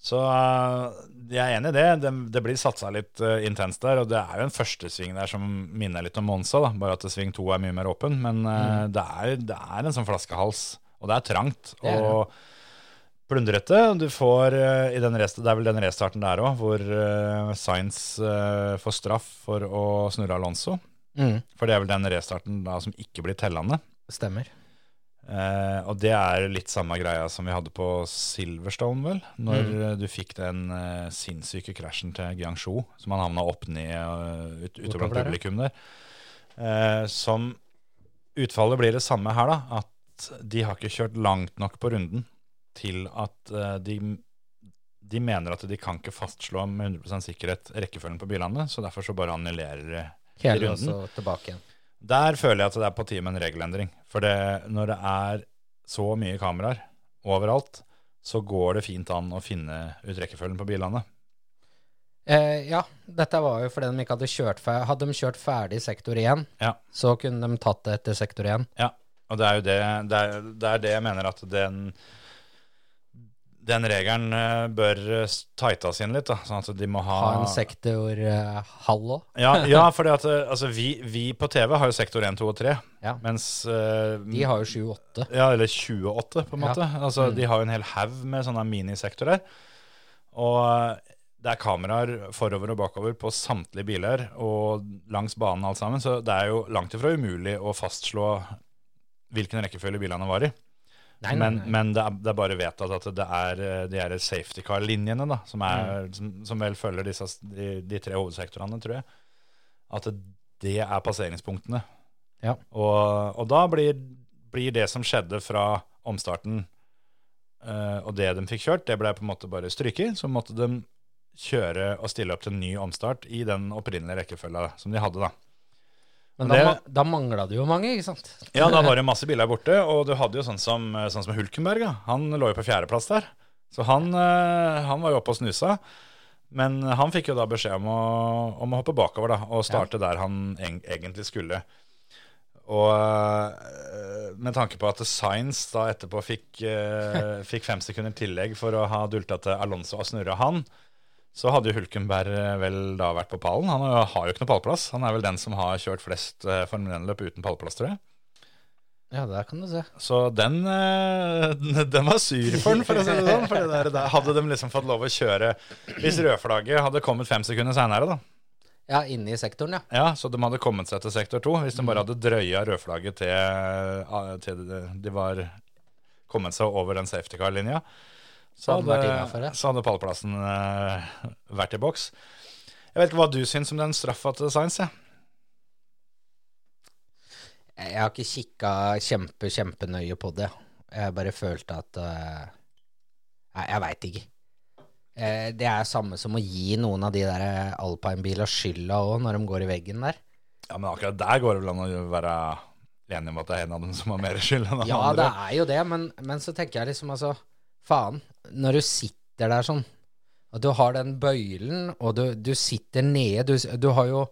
Så eh, jeg er enig i det. Det, det blir satsa litt uh, intenst der. Og det er jo en førstesving der som minner litt om Monza, da. bare at sving to er mye mer åpen. Men eh, det, er, det er en sånn flaskehals, og det er trangt. Det er og plundrete. Du får uh, i den rest, Det er vel den restarten der òg, hvor uh, Sainz får straff for å snurre Alonso. Mm, For det er vel den restarten da som ikke blir tellende. stemmer. Eh, og det er litt samme greia som vi hadde på Silverstone, vel. Når mm. du fikk den eh, sinnssyke krasjen til Guangzhou, som han havna opp ned uh, ut, ute blant publikum der. Eh, som utfallet blir det samme her, da. At de har ikke kjørt langt nok på runden til at de de mener at de kan ikke fastslå med 100% sikkerhet rekkefølgen på bilene, så derfor så bare annullerer de runden. også tilbake igjen. Der føler jeg at det er på tide med en regelendring. For det, når det er så mye kameraer overalt, så går det fint an å finne ut rekkefølgen på bilene. Eh, ja, dette var jo fordi de ikke hadde kjørt ferdig. Hadde de kjørt ferdig sektor 1, Ja. så kunne de tatt det etter sektor 1. Ja, og det er jo det, det, er, det, er det jeg mener at den den regelen eh, bør eh, tightas inn litt, da, sånn at de må ha Ha en sektor uh, halv òg. Ja, ja for altså, vi, vi på TV har jo sektor 1, 2 og 3, Ja. mens uh, De har jo 7-8. Ja, eller 28, på en Ja. måte. Altså, Mm. De har jo en hel haug med sånne minisektorer. Og eh, det er kameraer forover og bakover på samtlige biler og langs banen alt sammen, så det er jo langt ifra umulig å fastslå hvilken rekkefølge bilene var i. Nei, nei, men nei. men det, er, det er bare vedtatt at det er eh, de her safety car-linjene da, som, er, Mm. som, som vel følger disse, de, de tre hovedsektorene, tror jeg. At det er passeringspunktene. Ja. Og, og da blir, blir det som skjedde fra omstarten uh, og det de fikk kjørt, det ble på en måte bare stryket. Så måtte de kjøre og stille opp til en ny omstart i den opprinnelige rekkefølga som de hadde. da. Men da, ma- da mangla det jo mange, ikke sant? Ja, da var det masse biler borte, og du hadde jo sånn som, sånn som Hulkenberg. Ja. Han lå jo på fjerdeplass der. Så han, eh, han var jo oppe og snusa. Men han fikk jo da beskjed om å, om å hoppe bakover da, og starte der han egentlig skulle. Og eh, med tanke på at Science da etterpå fikk, eh, fikk fem sekunder tillegg for å ha dulta til Alonso og snurra han, så hadde jo Hulkenberg eh, vel da vært på pallen. Han har jo- ikke noe pallplass. Han er vel den som har kjørt flest uh, Formel 1-løp uten pallplass, tror jeg. Ja, der kan du se. Så den, eh, den var sur for den, for å si det sånn. For det der, hadde de liksom fått lov å kjøre Hvis rødflagget hadde kommet fem sekunder seinere, da. Ja, inne i sektoren, ja. Ja, så de hadde kommet seg til sektor to. Hvis de bare hadde drøya rødflagget til, eh, til de var kommet seg over den safety car-linja, så, hadde hadde- så hadde pallplassen uh, vært i boks. Jeg vet ikke hva du syns om den straffa til Science, jeg. Jeg har ikke kikka kjempe, kjempenøye på det. Jeg bare følte at uh, Nei, jeg veit ikke. Uh, det er samme som å gi noen av de der alpine-bila skylda òg, når de går i veggen der. Ja, Men akkurat der går det vel an å være enig om at det er en av dem som har mer skyld enn den Ja, andre. det er jo det, men, men så tenker jeg liksom altså Faen, når du sitter der sånn, og du har den bøylen, og du, du sitter nede du, du har jo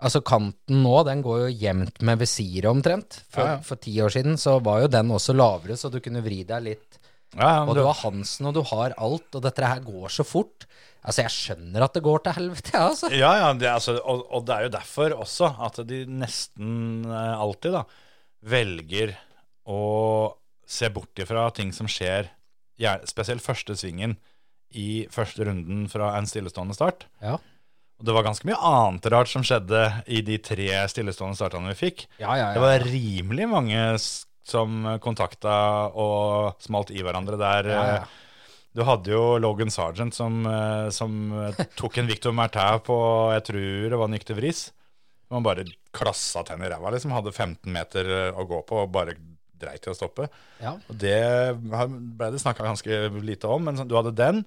Altså, kanten nå, den går jo jevnt med visiret omtrent. For, Ja, ja. for ti år siden så var jo den også lavere, så du kunne vri deg litt. Ja, Og du- har Hansen, og du har alt, og dette her går så fort. Altså, jeg skjønner at det går til helvete, ja, altså. Ja, ja, det altså, og, og det er jo derfor også at de nesten eh, alltid da velger å se bort ifra ting som skjer, spesielt første svingen i første runden fra en stillestående start. Ja. Og det var ganske mye annet rart som skjedde i de tre stillestående startene vi fikk. Ja, ja, Det var rimelig mange som kontakta og smalt i hverandre der. Ja, ja. Du hadde jo Logan Sargent som, eh, som tok en Victor Martin på jeg tror det var nykter vris. Man bare klassa tenn i ræva. Liksom, hadde 15 meter eh, å gå på og bare dreit i å stoppe. ja. Og det ble det snakka ganske lite om, men du hadde den.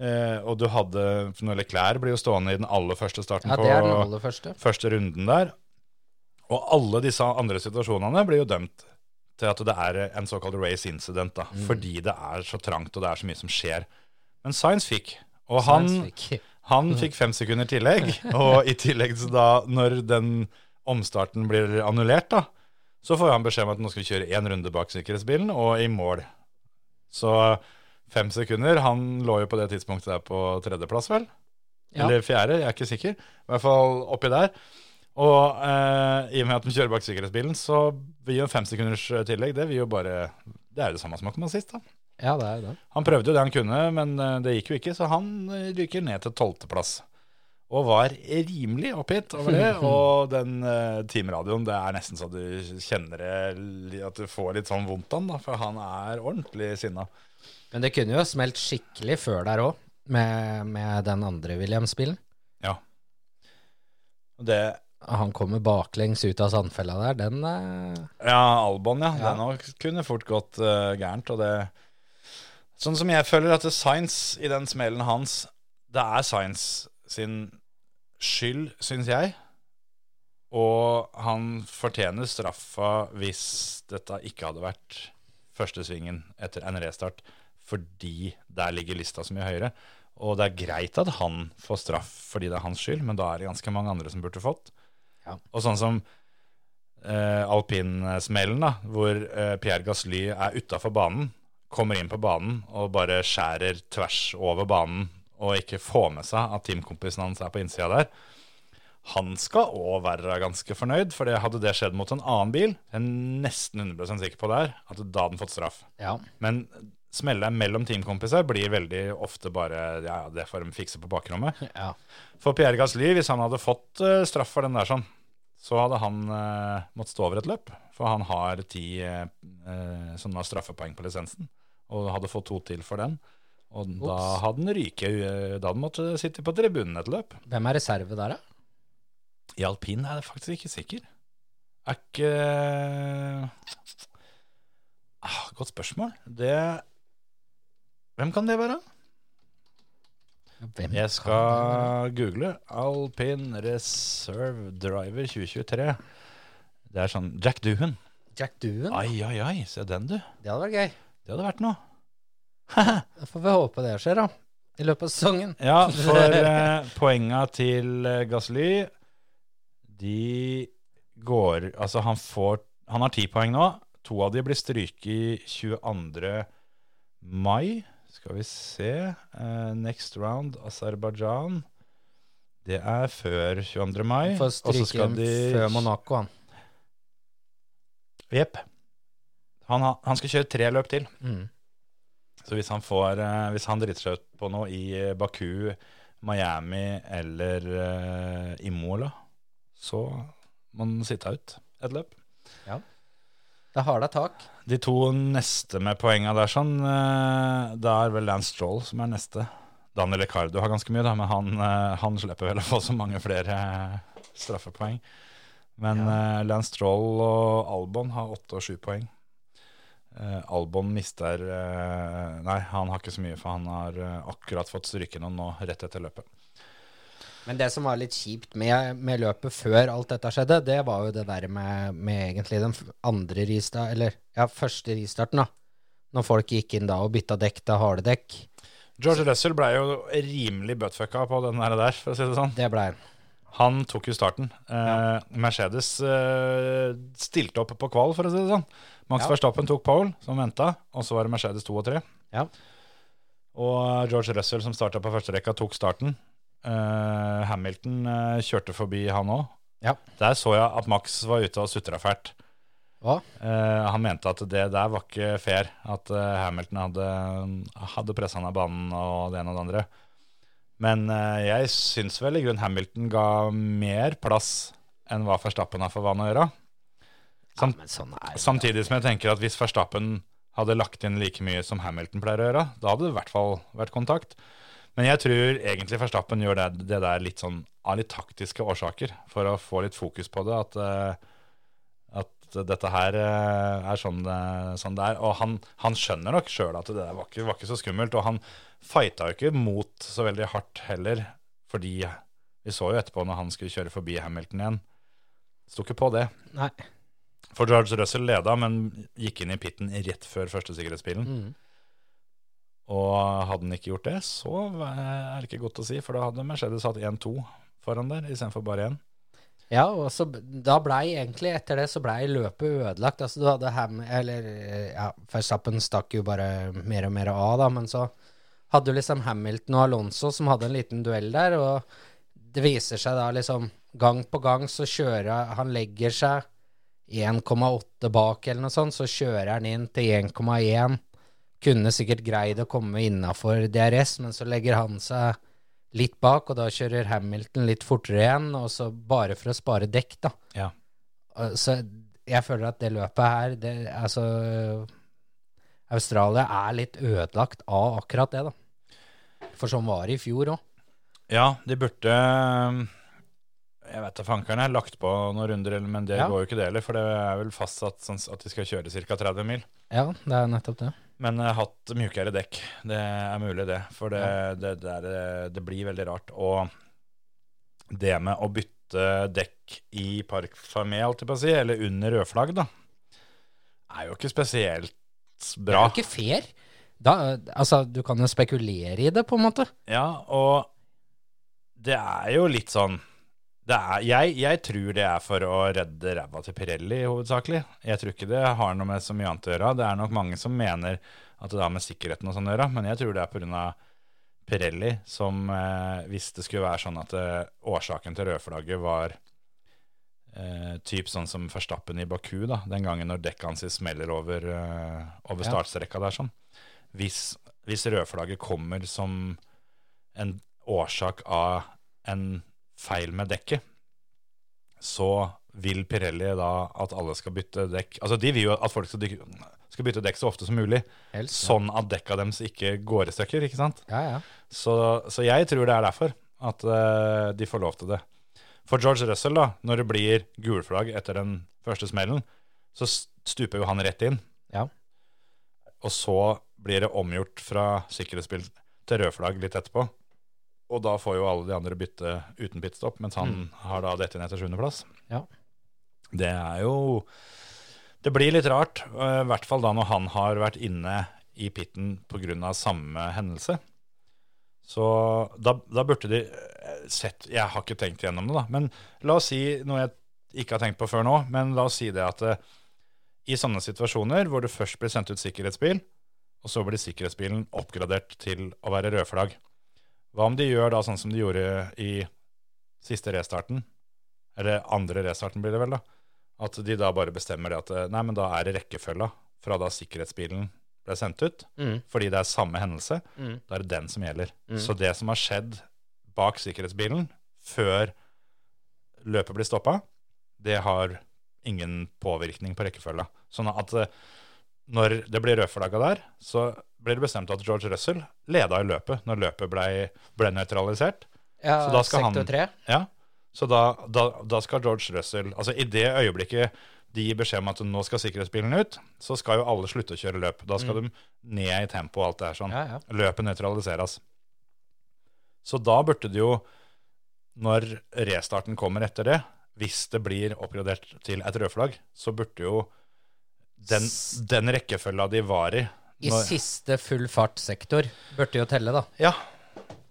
Eh, og du hadde for når Leclerc blir jo stående i den aller første starten ja på det er den aller første. første runden der. Og alle disse andre situasjonene blir jo dømt til at det er en såkalt race incident, da, Mm. fordi det er så trangt og det er så mye som skjer. Men Science fikk, og han, fikk. han fikk fem sekunder tillegg. Og i tillegg så da, når den omstarten blir annullert, da, så får han beskjed om at nå skal vi kjøre én runde bak sikkerhetsbilen og i mål. Så fem sekunder Han lå jo på det tidspunktet der på tredjeplass, vel? Ja. Eller fjerde, jeg er ikke sikker. I hvert fall oppi der. Og eh, i og med at de kjører bak sikkerhetsbilen, så vil jo fem sekunders tillegg Det vil jo bare Det er jo det samme som å komme sist, da. Ja, det er det. Han prøvde jo det han kunne, men eh, det gikk jo ikke, så han eh, ryker ned til tolvteplass. Og var rimelig oppgitt over det. Og den uh, teamradioen, det er nesten så du kjenner det At du får litt sånn vondt av da, for han er ordentlig sinna. Men det kunne jo smelt skikkelig før der òg, med, med den andre Williams-bilen. Ja. Det Han kommer baklengs ut av sandfella der, den eh, Ja, Albon, ja. Ja. Den òg kunne fort gått uh, gærent. Og det Sånn som jeg føler at det er Science i den smellen hans Det er Science sin skyld, syns jeg. Og han fortjener straffa hvis dette ikke hadde vært første svingen etter en restart, fordi der ligger lista så mye høyere. Og det er greit at han får straff fordi det er hans skyld, men da er det ganske mange andre som burde fått. Ja. Og sånn som eh, alpinsmellen, da, hvor eh, Pierre Gasly er utafor banen, kommer inn på banen og bare skjærer tvers over banen og ikke får med seg at teamkompisen hans er på innsida der. Han skal òg være ganske fornøyd, for hadde det skjedd mot en annen bil, jeg er nesten 100 sikker på der, at da hadde han fått straff. Ja. Men smelle mellom teamkompiser blir veldig ofte bare Ja, det får de fikse på bakrommet. ja. For Pierre Gasly, hvis han hadde fått uh, straff for den der sånn, så hadde han uh, måttet stå over et løp. For han har ti uh, sånne straffepoeng på lisensen, og hadde fått to til for den. Og da hadde han ryket eh, Da hadde han måttet sitte på tribunen et løp. Hvem er reserve der, da? I alpin er jeg faktisk ikke sikker. Er ikke ah, Godt spørsmål. Det Hvem kan det være? Hvem Jeg skal google Alpin Reserve Driver 2023. Det er sånn Jack Doohan. Jack Doohan? Ai, ai, ai, se den, du. Det hadde vært gøy. Det hadde vært noe. Da får vi håpe det skjer, da. I løpet av sesongen. Ja, for eh, poenga til eh, Gasly De går Altså, han får Han har ti poeng nå. To av de blir stryket 22. mai. Skal vi se. Eh, next round, Aserbajdsjan. Det er før 22. mai. Får stryke skal de før Monaco, han. Jepp. Han, ha- han skal kjøre tre løp til. Mm. Så hvis han, får, eh, hvis han driter seg ut på noe i eh, Baku, Miami eller eh, Imola, så må han sitte ut et løp. Det har da tak. De to neste med poenga der, sånn, da er vel Lance Stroll som er neste. Daniel Ricardo har ganske mye, da, men han, han slipper vel å få så mange flere straffepoeng. Men eh, Lance Stroll og Albon har åtte og sju poeng. Eh, Albon mister uh, Nei, han har ikke så mye, for han har uh, akkurat fått stryke noen nå rett etter løpet. Men det som var litt kjipt med, med løpet før alt dette skjedde, det var jo det der med, med egentlig den andre ristart, eller ja, første ristarten, da. Når folk gikk inn da og bytta dekk til harde dekk. George Russell ble jo rimelig buttfucka på den der, der, for å si det sånn. Det blei han. Han tok jo starten. Ja. Mercedes stilte opp på kval, for å si det sånn. Max Ja. Verstappen tok pole, som venta, og så var det Mercedes 2 og 3. Ja. Og George Russell, som starta på første rekka, tok starten. Uh, Hamilton uh, kjørte forbi han òg. Ja. Der så jeg at Max var ute og sutra fælt. Hva? Eh, han mente at det der var ikke fair. At Hamilton hadde, hadde pressa han av banen og det ene og det andre. Men jeg syns vel i grunnen Hamilton ga mer plass enn hva Verstappen har for vane å gjøre. Sam ja, sånn samtidig som jeg tenker at hvis Verstappen hadde lagt inn like mye som Hamilton pleier å gjøre, da hadde det i hvert fall vært kontakt. Men jeg tror egentlig Verstappen gjør det, det der litt sånn av litt taktiske årsaker, for å få litt fokus på det. At, eh, at dette her eh, er sånn det, sånn det er. Og han, han skjønner nok sjøl at det der var ikke, var ikke så skummelt. Og han fighta jo ikke mot så veldig hardt heller, fordi vi så jo etterpå når han skulle kjøre forbi Hamilton igjen. Sto ikke på det. Nei. For George Russell leda, men gikk inn i pitten rett før første sikkerhetsbilen. Mm. Og hadde han ikke gjort det, så er det ikke godt å si, for da hadde Mercedes hatt 1-2 foran der istedenfor bare 1. Ja, og så da blei egentlig etter det så blei løpet ødelagt. Altså du hadde Ham... Eller ja, Verstappen stakk jo bare mer og mer av, da, men så hadde du liksom Hamilton og Alonso som hadde en liten duell der, og det viser seg da liksom Gang på gang så kjører Han legger seg 1,8 bak eller noe sånt, så kjører han inn til 1,1. Kunne sikkert greid å komme innafor DRS, men så legger han seg litt bak, og da kjører Hamilton litt fortere igjen, og så bare for å spare dekk, da. Ja. Så jeg føler at det løpet her, det, altså Australia er litt ødelagt av akkurat det, da. For sånn var det i fjor òg. Ja, de burde Jeg vet da fankeren, er lagt på noen runder, men det Ja. går jo ikke det heller, for det er vel fastsatt sånn at de skal kjøre ca. 30 mil. Ja, det er nettopp det. Men har hatt mjukere dekk. Det er mulig, det. For det, det, det, er, det blir veldig rart. Og det med å bytte dekk i Park Fermé, holdt jeg på å si, eller under rødflagg, da, er jo ikke spesielt bra. Det er jo ikke fair. Da, altså, du kan jo spekulere i det, på en måte. Ja, og det er jo litt sånn er, jeg, jeg tror det er for å redde ræva til Pirelli, hovedsakelig. Jeg tror ikke det har noe med så mye annet å gjøre. Det er nok mange som mener at det har med sikkerheten og sånn å gjøre, men jeg tror det er pga. Pirelli som, eh, hvis det skulle være sånn at eh, årsaken til rødflagget var eh, typ sånn som Verstappen i Baku, da, den gangen når dekket hans smeller over, eh, over Ja. startstrekka der sånn. Hvis, hvis rødflagget kommer som en årsak av en feil med dekket, så vil Pirelli da at alle skal bytte dekk. Altså De vil jo at folk skal, skal bytte dekk så ofte som mulig, Helst. sånn at dekka deres ikke går i stykker. ikke sant? Ja, ja. Så, så jeg tror det er derfor at uh, de får lov til det. For George Russell, da, når det blir gulflagg etter den første smellen, så stuper jo han rett inn. Ja. Og så blir det omgjort fra sikkerhetsbil til rødflagg litt etterpå. Og da får jo alle de andre bytte uten pitstop, mens han har da dette ned til sjuendeplass. Ja. Det er jo Det blir litt rart, eh, i hvert fall da når han har vært inne i pitten pga. samme hendelse. Så da, da burde de eh, sett Jeg har ikke tenkt gjennom det, da. Men la oss si noe jeg ikke har tenkt på før nå. Men la oss si det at eh, i sånne situasjoner hvor det først blir sendt ut sikkerhetsbil, og så blir sikkerhetsbilen oppgradert til å være rødflagg. Hva om de gjør da sånn som de gjorde i siste restarten? Eller andre restarten blir det vel, da. At de da bare bestemmer det at eh, nei, men da er det rekkefølga fra da sikkerhetsbilen ble sendt ut. Mm. Fordi det er samme hendelse. Mm. Da er det den som gjelder. Mm. Så det som har skjedd bak sikkerhetsbilen før løpet blir stoppa, det har ingen påvirkning på rekkefølga. Sånn at eh, når det blir rødflagga der, så blir det bestemt at George Russell leda i løpet når løpet ble, ble nøytralisert. Ja, Så da skal han- sektor tre. Ja, så da, da, da skal George Russell Altså i det øyeblikket de gir beskjed om at nå skal sikkerhetsbilen ut, så skal jo alle slutte å kjøre løp. Da skal de ned i tempo og alt det her sånn. Ja, ja. Løpet nøytraliseres. Så da burde det jo, når restarten kommer etter det, hvis det blir oppgradert til et rødflagg, så burde jo den, den rekkefølga de var i I når- siste full fart-sektor burde jo telle, da. Ja,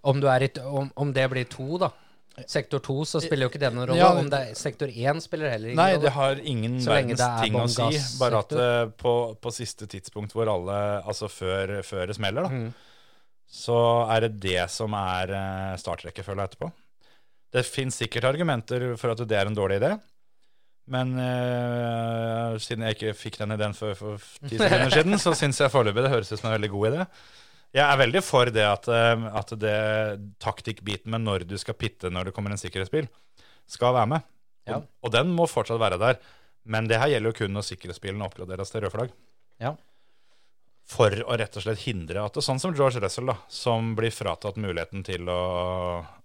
Om, du i, om, om det blir to, da. Sektor to, så spiller jo ikke det noen rolle. Ja, om det er sektor én, spiller heller ingen Nei, det har ingen verdens er ting å si. Bare at eh, på, på siste tidspunkt hvor alle Altså før, før det smeller, da, Mm. så er det det som er eh, startrekkefølga etterpå. Det fins sikkert argumenter for at det er en dårlig idé, men uh, siden jeg ikke fikk den ideen før for ti sekunder siden, så syns jeg foreløpig det høres ut som en veldig god idé. Jeg er veldig for det at, eh, at det taktikkbiten med når du skal pitte når det kommer en sikkerhetsbil, skal være med. Ja. Og, og den må fortsatt være der. Men det her gjelder jo kun når sikkerhetsbilen oppgraderes til rødflagg. Ja. For å rett og slett hindre at det sånn som George Russell, da, som blir fratatt muligheten til å,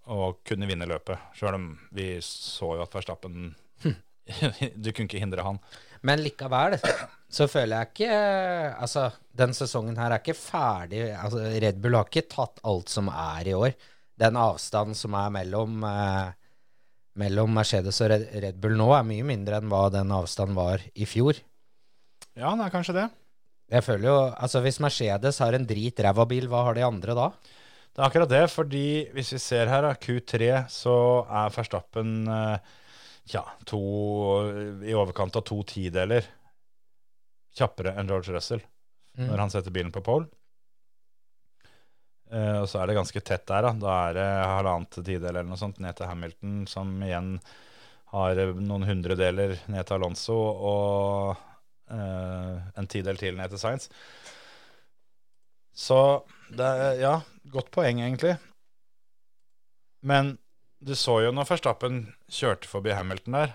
å kunne vinne løpet. Sjøl om vi så jo at Verstappen Du kunne ikke hindre han. Men likevel så føler jeg ikke Altså, den sesongen her er ikke ferdig. Altså, Red Bull har ikke tatt alt som er i år. Den avstanden som er mellom eh, mellom Mercedes og Red Bull nå, er mye mindre enn hva den avstanden var i fjor. Ja, det er kanskje det. Jeg føler jo, altså Hvis Mercedes har en drit ræva bil, hva har de andre da? Det er akkurat det, fordi hvis vi ser her, da, Q3, så er Verstappen eh, ja, to, i overkant av to tideler kjappere enn George Russell Mm. når han setter bilen på pole. Uh, og så er det ganske tett der, da. Da er det halvannet tidel eller noe sånt ned til Hamilton, som igjen har noen hundredeler ned til Alonso og uh, en tidel til ned til Science. Så det er, ja, godt poeng, egentlig. Men du så jo når Verstappen kjørte forbi Hamilton der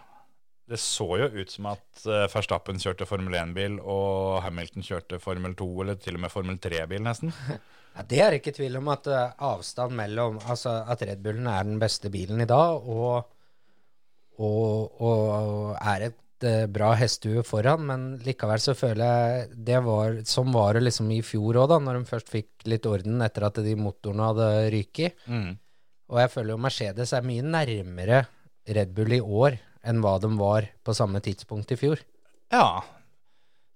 Det så jo ut som at eh, Verstappen kjørte Formel 1-bil, og Hamilton kjørte Formel 2, eller til og med Formel 3-bil, nesten. Ja, det er ikke tvil om at eh, avstand mellom Altså at Red Bullen er den beste bilen i dag, og, og, og er et eh, bra hestehue foran, men likevel så føler jeg det var Som var det liksom i fjor òg, da, når de først fikk litt orden etter at de motorene hadde ryket. Mm. Og jeg føler jo Mercedes er mye nærmere Red Bull i år enn hva de var på samme tidspunkt i fjor. Ja.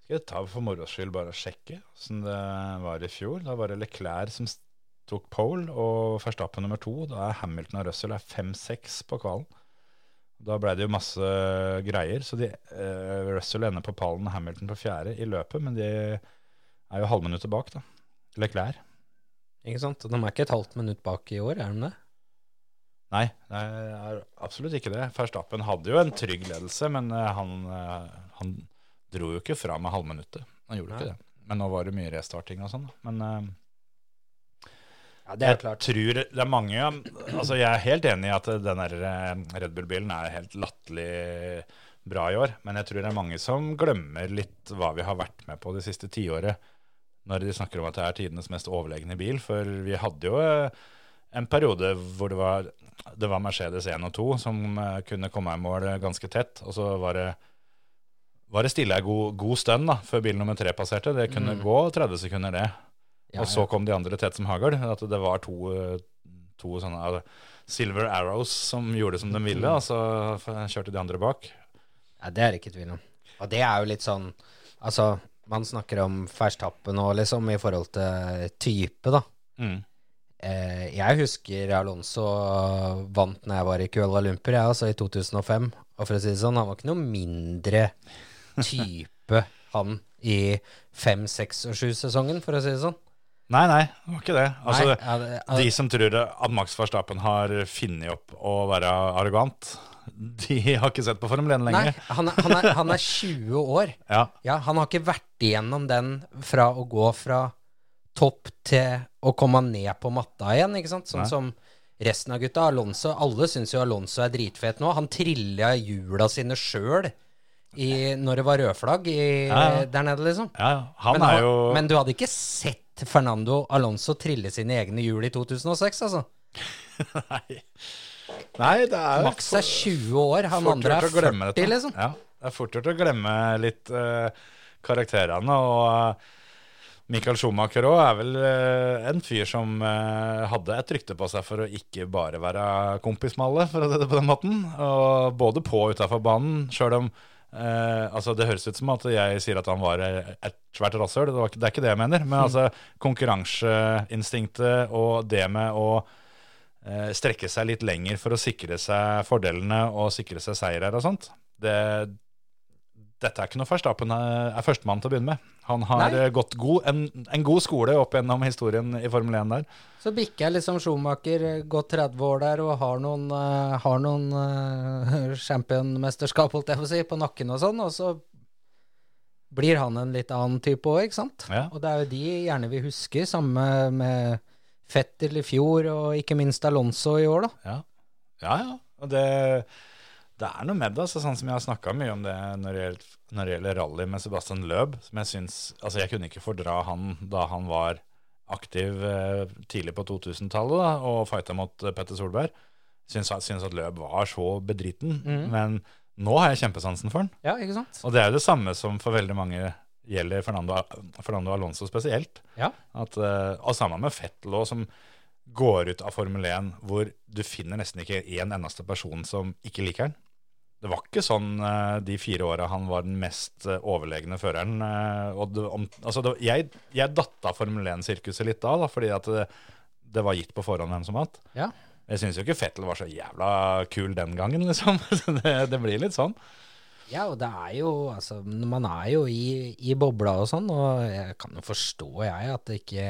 Skal jeg ta for moro skyld bare og sjekke åssen det var i fjor? Da var det Leclerc som tok pole, og Verstappen nummer to. Da er Hamilton og Russell er 5-6 på kvalen. Da ble det jo masse greier. Så de, eh, Russell ender på pallen og Hamilton på fjerde i løpet, men de er jo halvminuttet bak, da. Leclerc. Ikke sant? De er ikke et halvt minutt bak i år, er de det? Nei, det er absolutt ikke det. Verstappen hadde jo en trygg ledelse, men eh, han, eh, han dro jo ikke fra med halvminuttet. Han gjorde ikke det. Men nå var det mye restarting og sånn. Men eh, Ja, det er jeg klart. tror det er mange Altså, jeg er helt enig i at den Red Bull-bilen er helt latterlig bra i år, men jeg tror det er mange som glemmer litt hva vi har vært med på det siste tiåret, når de snakker om at det er tidenes mest overlegne bil. For vi hadde jo en periode hvor det var, det var Mercedes 1 og 2 som eh, kunne komme i mål ganske tett, og så var det var det stille en god, god stund da, før bil nummer tre passerte. Det kunne Mm. gå 30 sekunder, det. Ja, og så kom de andre tett som hagl. At det var to, to sånne altså, Silver Arrows som gjorde som de ville, og så kjørte de andre bak. Ja, det er det ikke tvil om. Og det er jo litt sånn Altså, man snakker om Ferstappen nå, liksom, i forhold til type, da. Mm. Eh, jeg husker Alonso vant når jeg var i Kuala Lumpur, jeg, altså i 2005. Og for å si det sånn, han var ikke noe mindre type, han, i fem, seks og sju-sesongen, for å si det sånn. Nei, nei, det var ikke det. Altså, Nei, ja, det- ja, De som tror at Max Verstappen har funnet opp å være arrogant, de har ikke sett på Formel 1 Nei, lenger. han er, han, er, han er 20 år. Ja, Ja, han har ikke vært igjennom den fra å gå fra topp til å komme ned på matta igjen, ikke sant? Sånn Nei. som resten av gutta. Alonso, alle syns jo Alonso er dritfet nå. Han trilla hjula sine sjøl når det var rødflagg i, Ja, ja. der nede, liksom. ja, men, er han- jo men du hadde ikke sett Fernando Alonso trille sine egne hjul i 2006, altså. Nei. Nei, det er Max er 20 år, han andre er 40, liksom. Ja, det er fort gjort å glemme litt uh, karakterene. Og eh, Michael Schumacher òg er vel eh, en fyr som eh, hadde et rykte på seg for å ikke bare være kompis med alle, for å si det på den måten. Og både på og utafor banen, sjøl om eh, altså Det høres ut som at jeg sier at han var et svært rasshøl. Det, det er ikke det jeg mener. Men altså konkurranseinstinktet og det med å eh, strekke seg litt lenger for å sikre seg fordelene og sikre seg seirer og sånt. Det, dette er ikke noe Verstappen er, førstemann til å begynne med. Han har Nei. eh, gått god, en, en god skole opp gjennom historien i Formel 1 der. Så bikker liksom Schumacher eh, gått 30 år der og har noen, uh, har noen uh, championmesterskap, holdt jeg på å si, på nakken og sånn, og så blir han en litt annen type òg, ikke sant? Ja. Og det er jo de gjerne vi husker, samme med Fettel i fjor, og ikke minst Alonso i år, da. Ja, ja. ja. Og det, det er noe med det. Altså, sånn som jeg har snakka mye om det når det, gjelder, når det gjelder rally med Sebastian Løb. Som jeg syns Altså, jeg kunne ikke fordra han da han var aktiv eh, tidlig på 2000-tallet da, og fighta mot eh, Petter Solberg. Syns, syns at Løb var så bedriten. Mm. Men nå har jeg kjempesansen for han. Ja, ikke sant? Og det er jo det samme som for veldig mange gjelder Fernando, Fernando Alonso spesielt. Ja. At, eh, og sammen med Fettel òg, som går ut av Formel 1, hvor du finner nesten ikke en eneste person som ikke liker den. Det var ikke sånn eh, de fire åra han var den mest eh, overlegne føreren. eh, og det, om, altså det, jeg, jeg datt av Formel 1-sirkuset litt da, da fordi at det, det var gitt på forhånd hvem som vant. Ja. Jeg syns jo ikke Fettel var så jævla kul den gangen, liksom. Det, det blir litt sånn. Ja, og det er jo Altså, man er jo i, i bobla og sånn, og jeg kan jo forstå, jeg, at det ikke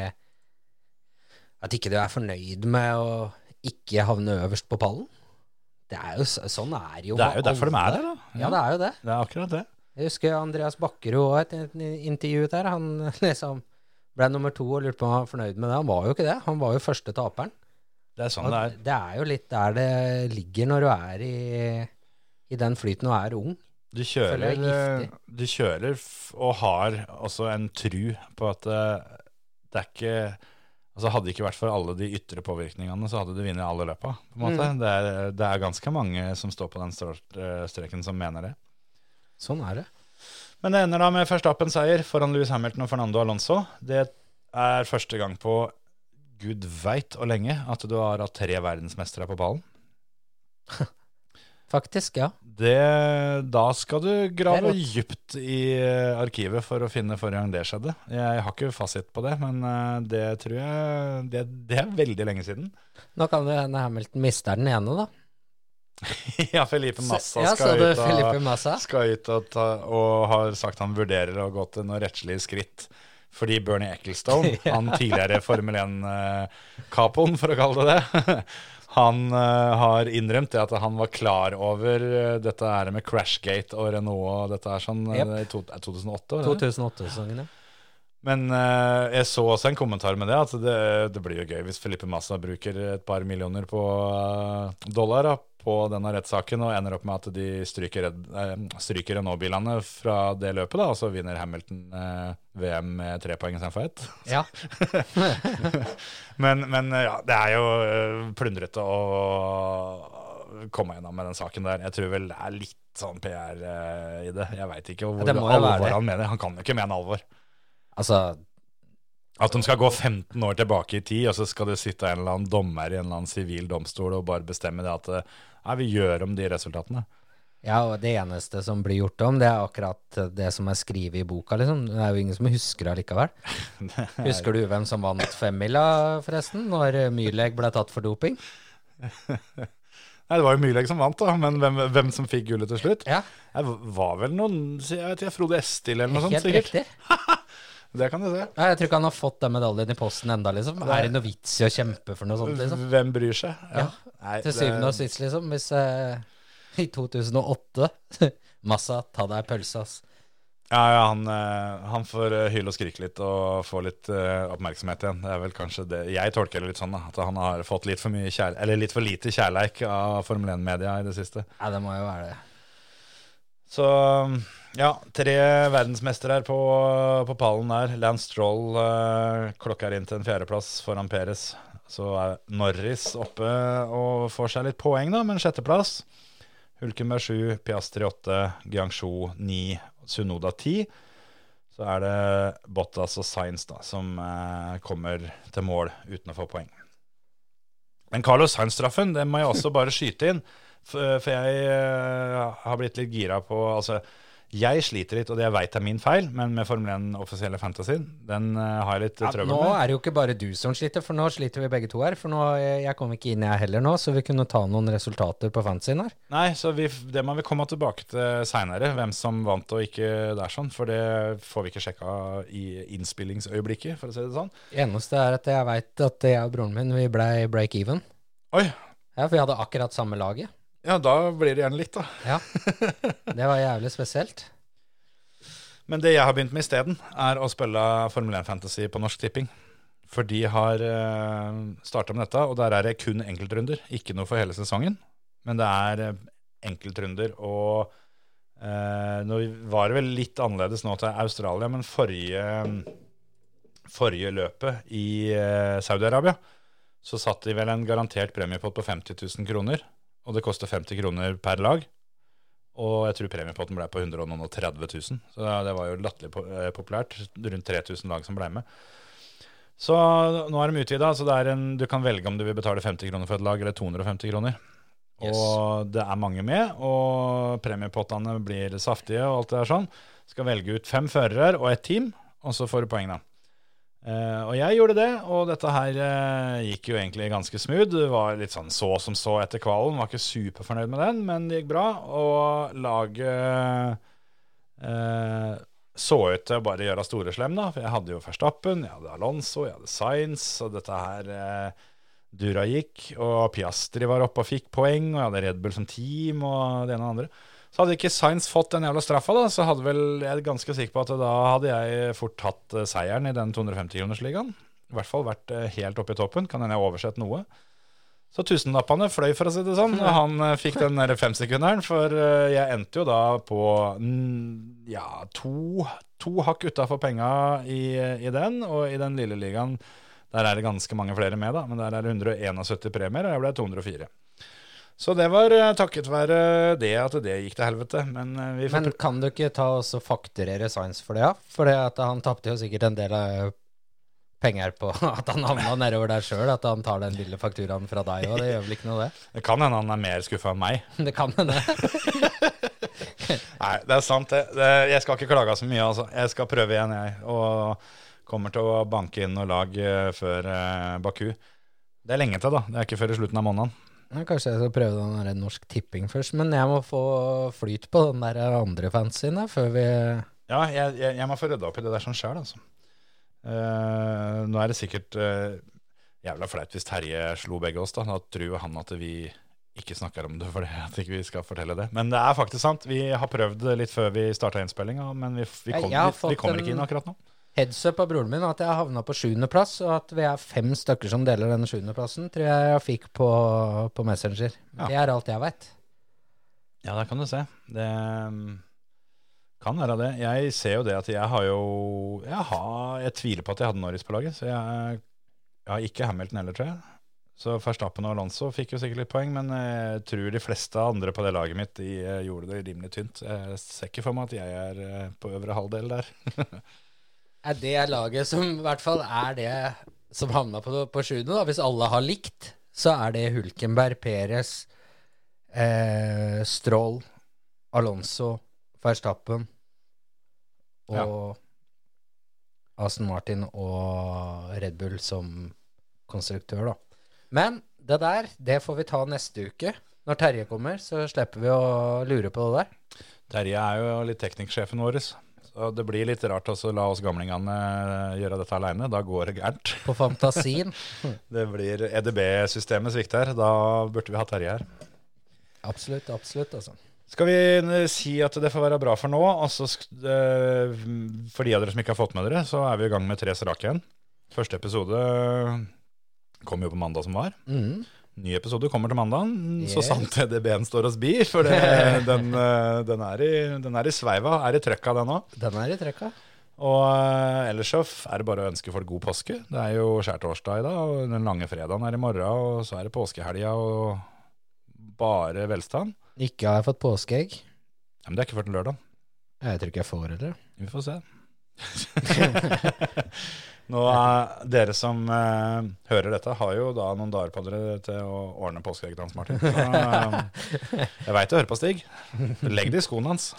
At ikke du er fornøyd med å ikke havne øverst på pallen. Det er jo Sånn er jo Det er jo derfor de er der, da. Ja, det er jo det. Det er akkurat det. Jeg husker Andreas Bakkerud òg, et intervju der. Han liksom ble nummer to og lurte på om han var fornøyd med det. Han var jo ikke det. Han var jo første taperen. Det er sånn Og det er. det er jo litt der det ligger når du er i, i den flyten og er ung. Du kjører, er du kjører og har også en tru på at eh, det er ikke Altså Hadde det ikke vært for alle de ytre påvirkningene, så hadde du vunnet alle løpa. på en måte. Mm. Det, er, det er ganske mange som står på den streken som mener det. Sånn er det. Men det ender da med Verstappen-seier foran Louis Hamilton og Fernando Alonso. Det er første gang på gud veit og lenge at du har hatt tre verdensmestere på ballen. Faktisk, ja. Det, da skal du grave dypt i eh, arkivet for å finne forrige gang det skjedde. Jeg har ikke fasit på det, men eh, det tror jeg Det, det er veldig lenge siden. Nå kan det hende Hamilton mister den ene, da. ja, Felipe Massa ja, skal, ut og, Felipe Massa? skal ut og, ta, og har sagt han vurderer å gå til noen rettslige skritt. Fordi Bernie Ecclestone, han tidligere Formel 1-kapoen, for å kalle det det, han eh, har innrømt det at han var klar over eh, dette her med Crashgate og Renault og dette er sånn i er 2008. 2008-sesongen, ja. Men uh, jeg så også en kommentar med det, at det, det blir jo gøy hvis Felipe Massa bruker et par millioner på dollar da, på denne rettssaken og ender opp med at de stryker, eh, stryker Renault-bilene fra det løpet, da, og så vinner Hamilton eh, VM med tre poeng istedenfor ett. ja. Men, men ja, det er jo eh, plundrete å komme gjennom med den saken der. Jeg tror vel det er litt sånn PR eh, i det. Jeg veit ikke hvor Ja, alvor han mener. Han kan jo ikke mene alvor. Altså, At de skal gå 15 år tilbake i tid, og så skal det sitte en eller annen dommer i en eller annen sivil domstol og bare bestemme det at eh, nei, vi gjør om de resultatene. Ja, og det eneste som blir gjort om, det er akkurat det som er skrevet i boka, liksom. Det er jo ingen som husker det allikevel. Husker du hvem som vant femmila, forresten? Når Myrleg ble tatt for doping? Nei, Det var jo Myrleg som vant, da, men hvem, hvem som fikk gullet til slutt? Ja, Det var vel noen jeg vet ikke, Frode Estil eller noe sånt, helt sikkert. riktig. Det kan du se. Ja, jeg tror ikke han har fått den medaljen i posten enda, liksom. Er det noe vits i å kjempe for noe sånt, liksom? Hvem bryr seg? Ja, Nei, Til syvende og sist, liksom. Hvis eh, i 2008 Massa, ta deg pølse, ass. Ja, ja han, eh, han får eh, hyle og skrike litt og få litt uh, oppmerksomhet igjen. Det er vel kanskje det Jeg tolker det litt sånn, da. At han har fått litt for mye kjærl eller litt for lite kjærleik av Formel 1-media i det siste. Ja, det må jo være det. Så ja, tre verdensmestere her på, på pallen der. Lance Stroll eh, klokker inn til en fjerdeplass foran Perez. Så er Norris oppe og får seg litt poeng, da, med en sjetteplass. Hulkenberg 7, Piastri 8, Guangzhou 9, Sunoda 10. Så er det Bottas og Sainz da, som eh, kommer til mål uten å få poeng. Men Carlos Sainz-straffen, det må jeg også bare skyte inn. For, jeg eh, har blitt litt gira på Altså, jeg sliter litt, og det jeg veit er min feil, men med Formel 1 offisielle fantasyen, den eh, har jeg litt Ja, trøbbel nå er det jo ikke bare du som sliter, for nå sliter vi begge to her. For nå, jeg, jeg kom ikke inn jeg heller nå, så vi kunne ta noen resultater på fantasyen her. Nei, så vi, det må vi komme tilbake til seinere, hvem som vant og ikke der sånn. For det får vi ikke sjekka i innspillingsøyeblikket, for å si det sånn. Det eneste er at jeg veit at jeg og broren min vi blei break even. Oi, Ja, for vi hadde akkurat samme laget. Ja da blir det gjerne litt, da. Ja. Det var jævlig spesielt. Men det jeg har begynt med isteden, er å spille Formel 1 Fantasy på Norsk Tipping. For de har uh, starta med dette, og der er det kun enkeltrunder. Ikke noe for hele sesongen, men det er eh, enkeltrunder. Og eh, nå var det vel litt annerledes nå til Australia, men forrige, forrige løpet i eh, Saudi-Arabia så satt de vel en garantert premiepott på 50 000 kroner. Og det koster 50 kroner per lag. Og jeg tror premiepotten ble på 130 000. Så det var jo latterlig eh, populært. Rundt 3000 lag som ble med. Så nå er de utvida, så er en, du kan velge om du vil betale 50 kroner for et lag eller 250 kroner. Yes. Og det er mange med, og premiepottene blir saftige og alt det der sånn. Skal velge ut fem førere og ett team, og så får du poeng, da. Eh, og jeg gjorde det, og dette her uh, gikk jo egentlig ganske smooth. Det var litt sånn så som så etter kvalen. Var ikke superfornøyd med den, men det gikk bra. Og laget uh, så ut til å bare gjøre store slem, da. For jeg hadde jo Verstappen, jeg hadde Alonso, jeg hadde Sainz, og dette her dura gikk. Og Piastri var oppe og fikk poeng, og jeg hadde Red Bull som team, og det ene og det andre. Så hadde ikke Sainz fått den jævla straffa, da, så hadde vel jeg er ganske sikker på at da hadde jeg fort tatt eh, seieren i den 250-kronersligaen. I hvert fall vært eh, helt oppe i toppen. Kan hende jeg har oversett noe. Så tusenlappene fløy, for å si det sånn. Han eh, fikk den der femsekunderen. For jeg endte jo da på ja, to, to hakk utafor penga i, i den. Og i den lille ligaen der er det ganske mange flere med, da. Men der er det 171 premier, og jeg ble 204. Så det var eh, takket være det at det gikk til helvete. Men eh, vi Men kan du ikke ta oss og fakturere Science for det, ja? For han tapte jo sikkert en del av penger på at han havna nedover der sjøl. At han tar den lille fakturaen fra deg òg. Det gjør vel ikke noe, det? Det kan hende han er mer skuffa enn meg. Det kan hende. Nei, det er sant, det. Jeg skal ikke klage så mye, altså. Jeg skal prøve igjen, jeg. Og kommer til å banke inn noe lag eh, før eh, Baku. Det er lenge til, da. Det er ikke før i slutten av måneden. Ja, Kanskje jeg skal prøve den der Norsk Tipping først. Men jeg må få flyt på den der andre fansen da, før vi Ja, jeg, jeg, jeg må få rydda opp i det der sånn sjøl, altså. Uh, nå er det sikkert uh, jævla flaut hvis Terje slo begge oss, da. Da tror han at vi ikke snakker om det fordi at ikke vi skal fortelle det. Men det er faktisk sant. Vi har prøvd det litt før vi starta innspillinga, men vi, vi, kom, vi, vi kommer en- ikke inn akkurat nå. Heads up av broren min at jeg havna på sjuendeplass, og at vi er fem stykker som deler denne sjuendeplassen, tror jeg jeg fikk på, på Messenger. Ja. Det er alt jeg veit. Ja, der kan du se. Det mm, kan være det. Jeg ser jo det at jeg har jo Jeg, har, jeg tviler på at jeg hadde Norris på laget, så jeg, jeg har ikke Hamilton heller, tror jeg. Så Verstappen og Alonso fikk jo sikkert litt poeng, men jeg tror de fleste andre på det laget mitt de eh, gjorde det rimelig tynt. Jeg ser ikke for meg at jeg er eh, på øvre halvdel der. er det laget som i hvert fall er det som havna på, på sjuende, da. Hvis alle har likt, så er det Hulkenberg, Perez, eh, Stroll, Alonso, Verstappen og Aston Martin og Red Bull som konstruktør, da. Men det der, det får vi ta neste uke. Når Terje kommer, så slipper vi å lure på det der. Terje er jo litt teknikksjefen vår, det blir litt rart å la oss gamlingene gjøre dette aleine. Da går det gærent. På fantasien. Det blir EDB-systemet svikter. Da burde vi ha Terje her. absolutt, absolutt, altså. Skal vi eh, si at det får være bra for nå? Altså, eh, for de av dere som ikke har fått med dere, så er vi i gang med tre strake igjen. Første episode kom jo på mandag som var. Mhm. Ny episode kommer til mandag, så sant EDB-en står oss bi. For det, den, eh, den, er i, den er i sveiva, er i trøkka den òg. Den er i trøkka. Og eh, ellers så er det bare å ønske folk god påske. Det er jo skjærtorsdag i dag, og den lange fredagen er i morgen, og så er det påskehelga og bare velstand. Ikke har jeg fått påskeegg. Ja, men det er ikke før til lørdag. Jeg tror ikke jeg får heller. Vi får se. Nå, Dere som eh, hører dette, har jo da noen dager på dere til å ordne påskeegget Hans Martin. Så, eh, jeg veit du hører på, Stig. Legg det i skoene hans.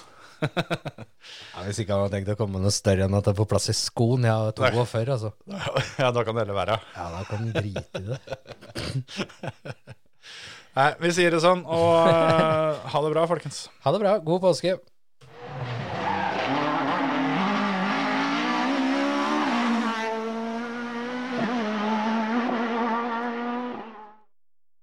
Ja, hvis ikke han har tenkt å komme med noe større enn at det på plass i skoen. Jeg har 42, altså. Ja, da kan det heller være. Ja, da kan han drite i det. Nei, vi sier det sånn, og eh, ha det bra, folkens. Ha det bra. God påske.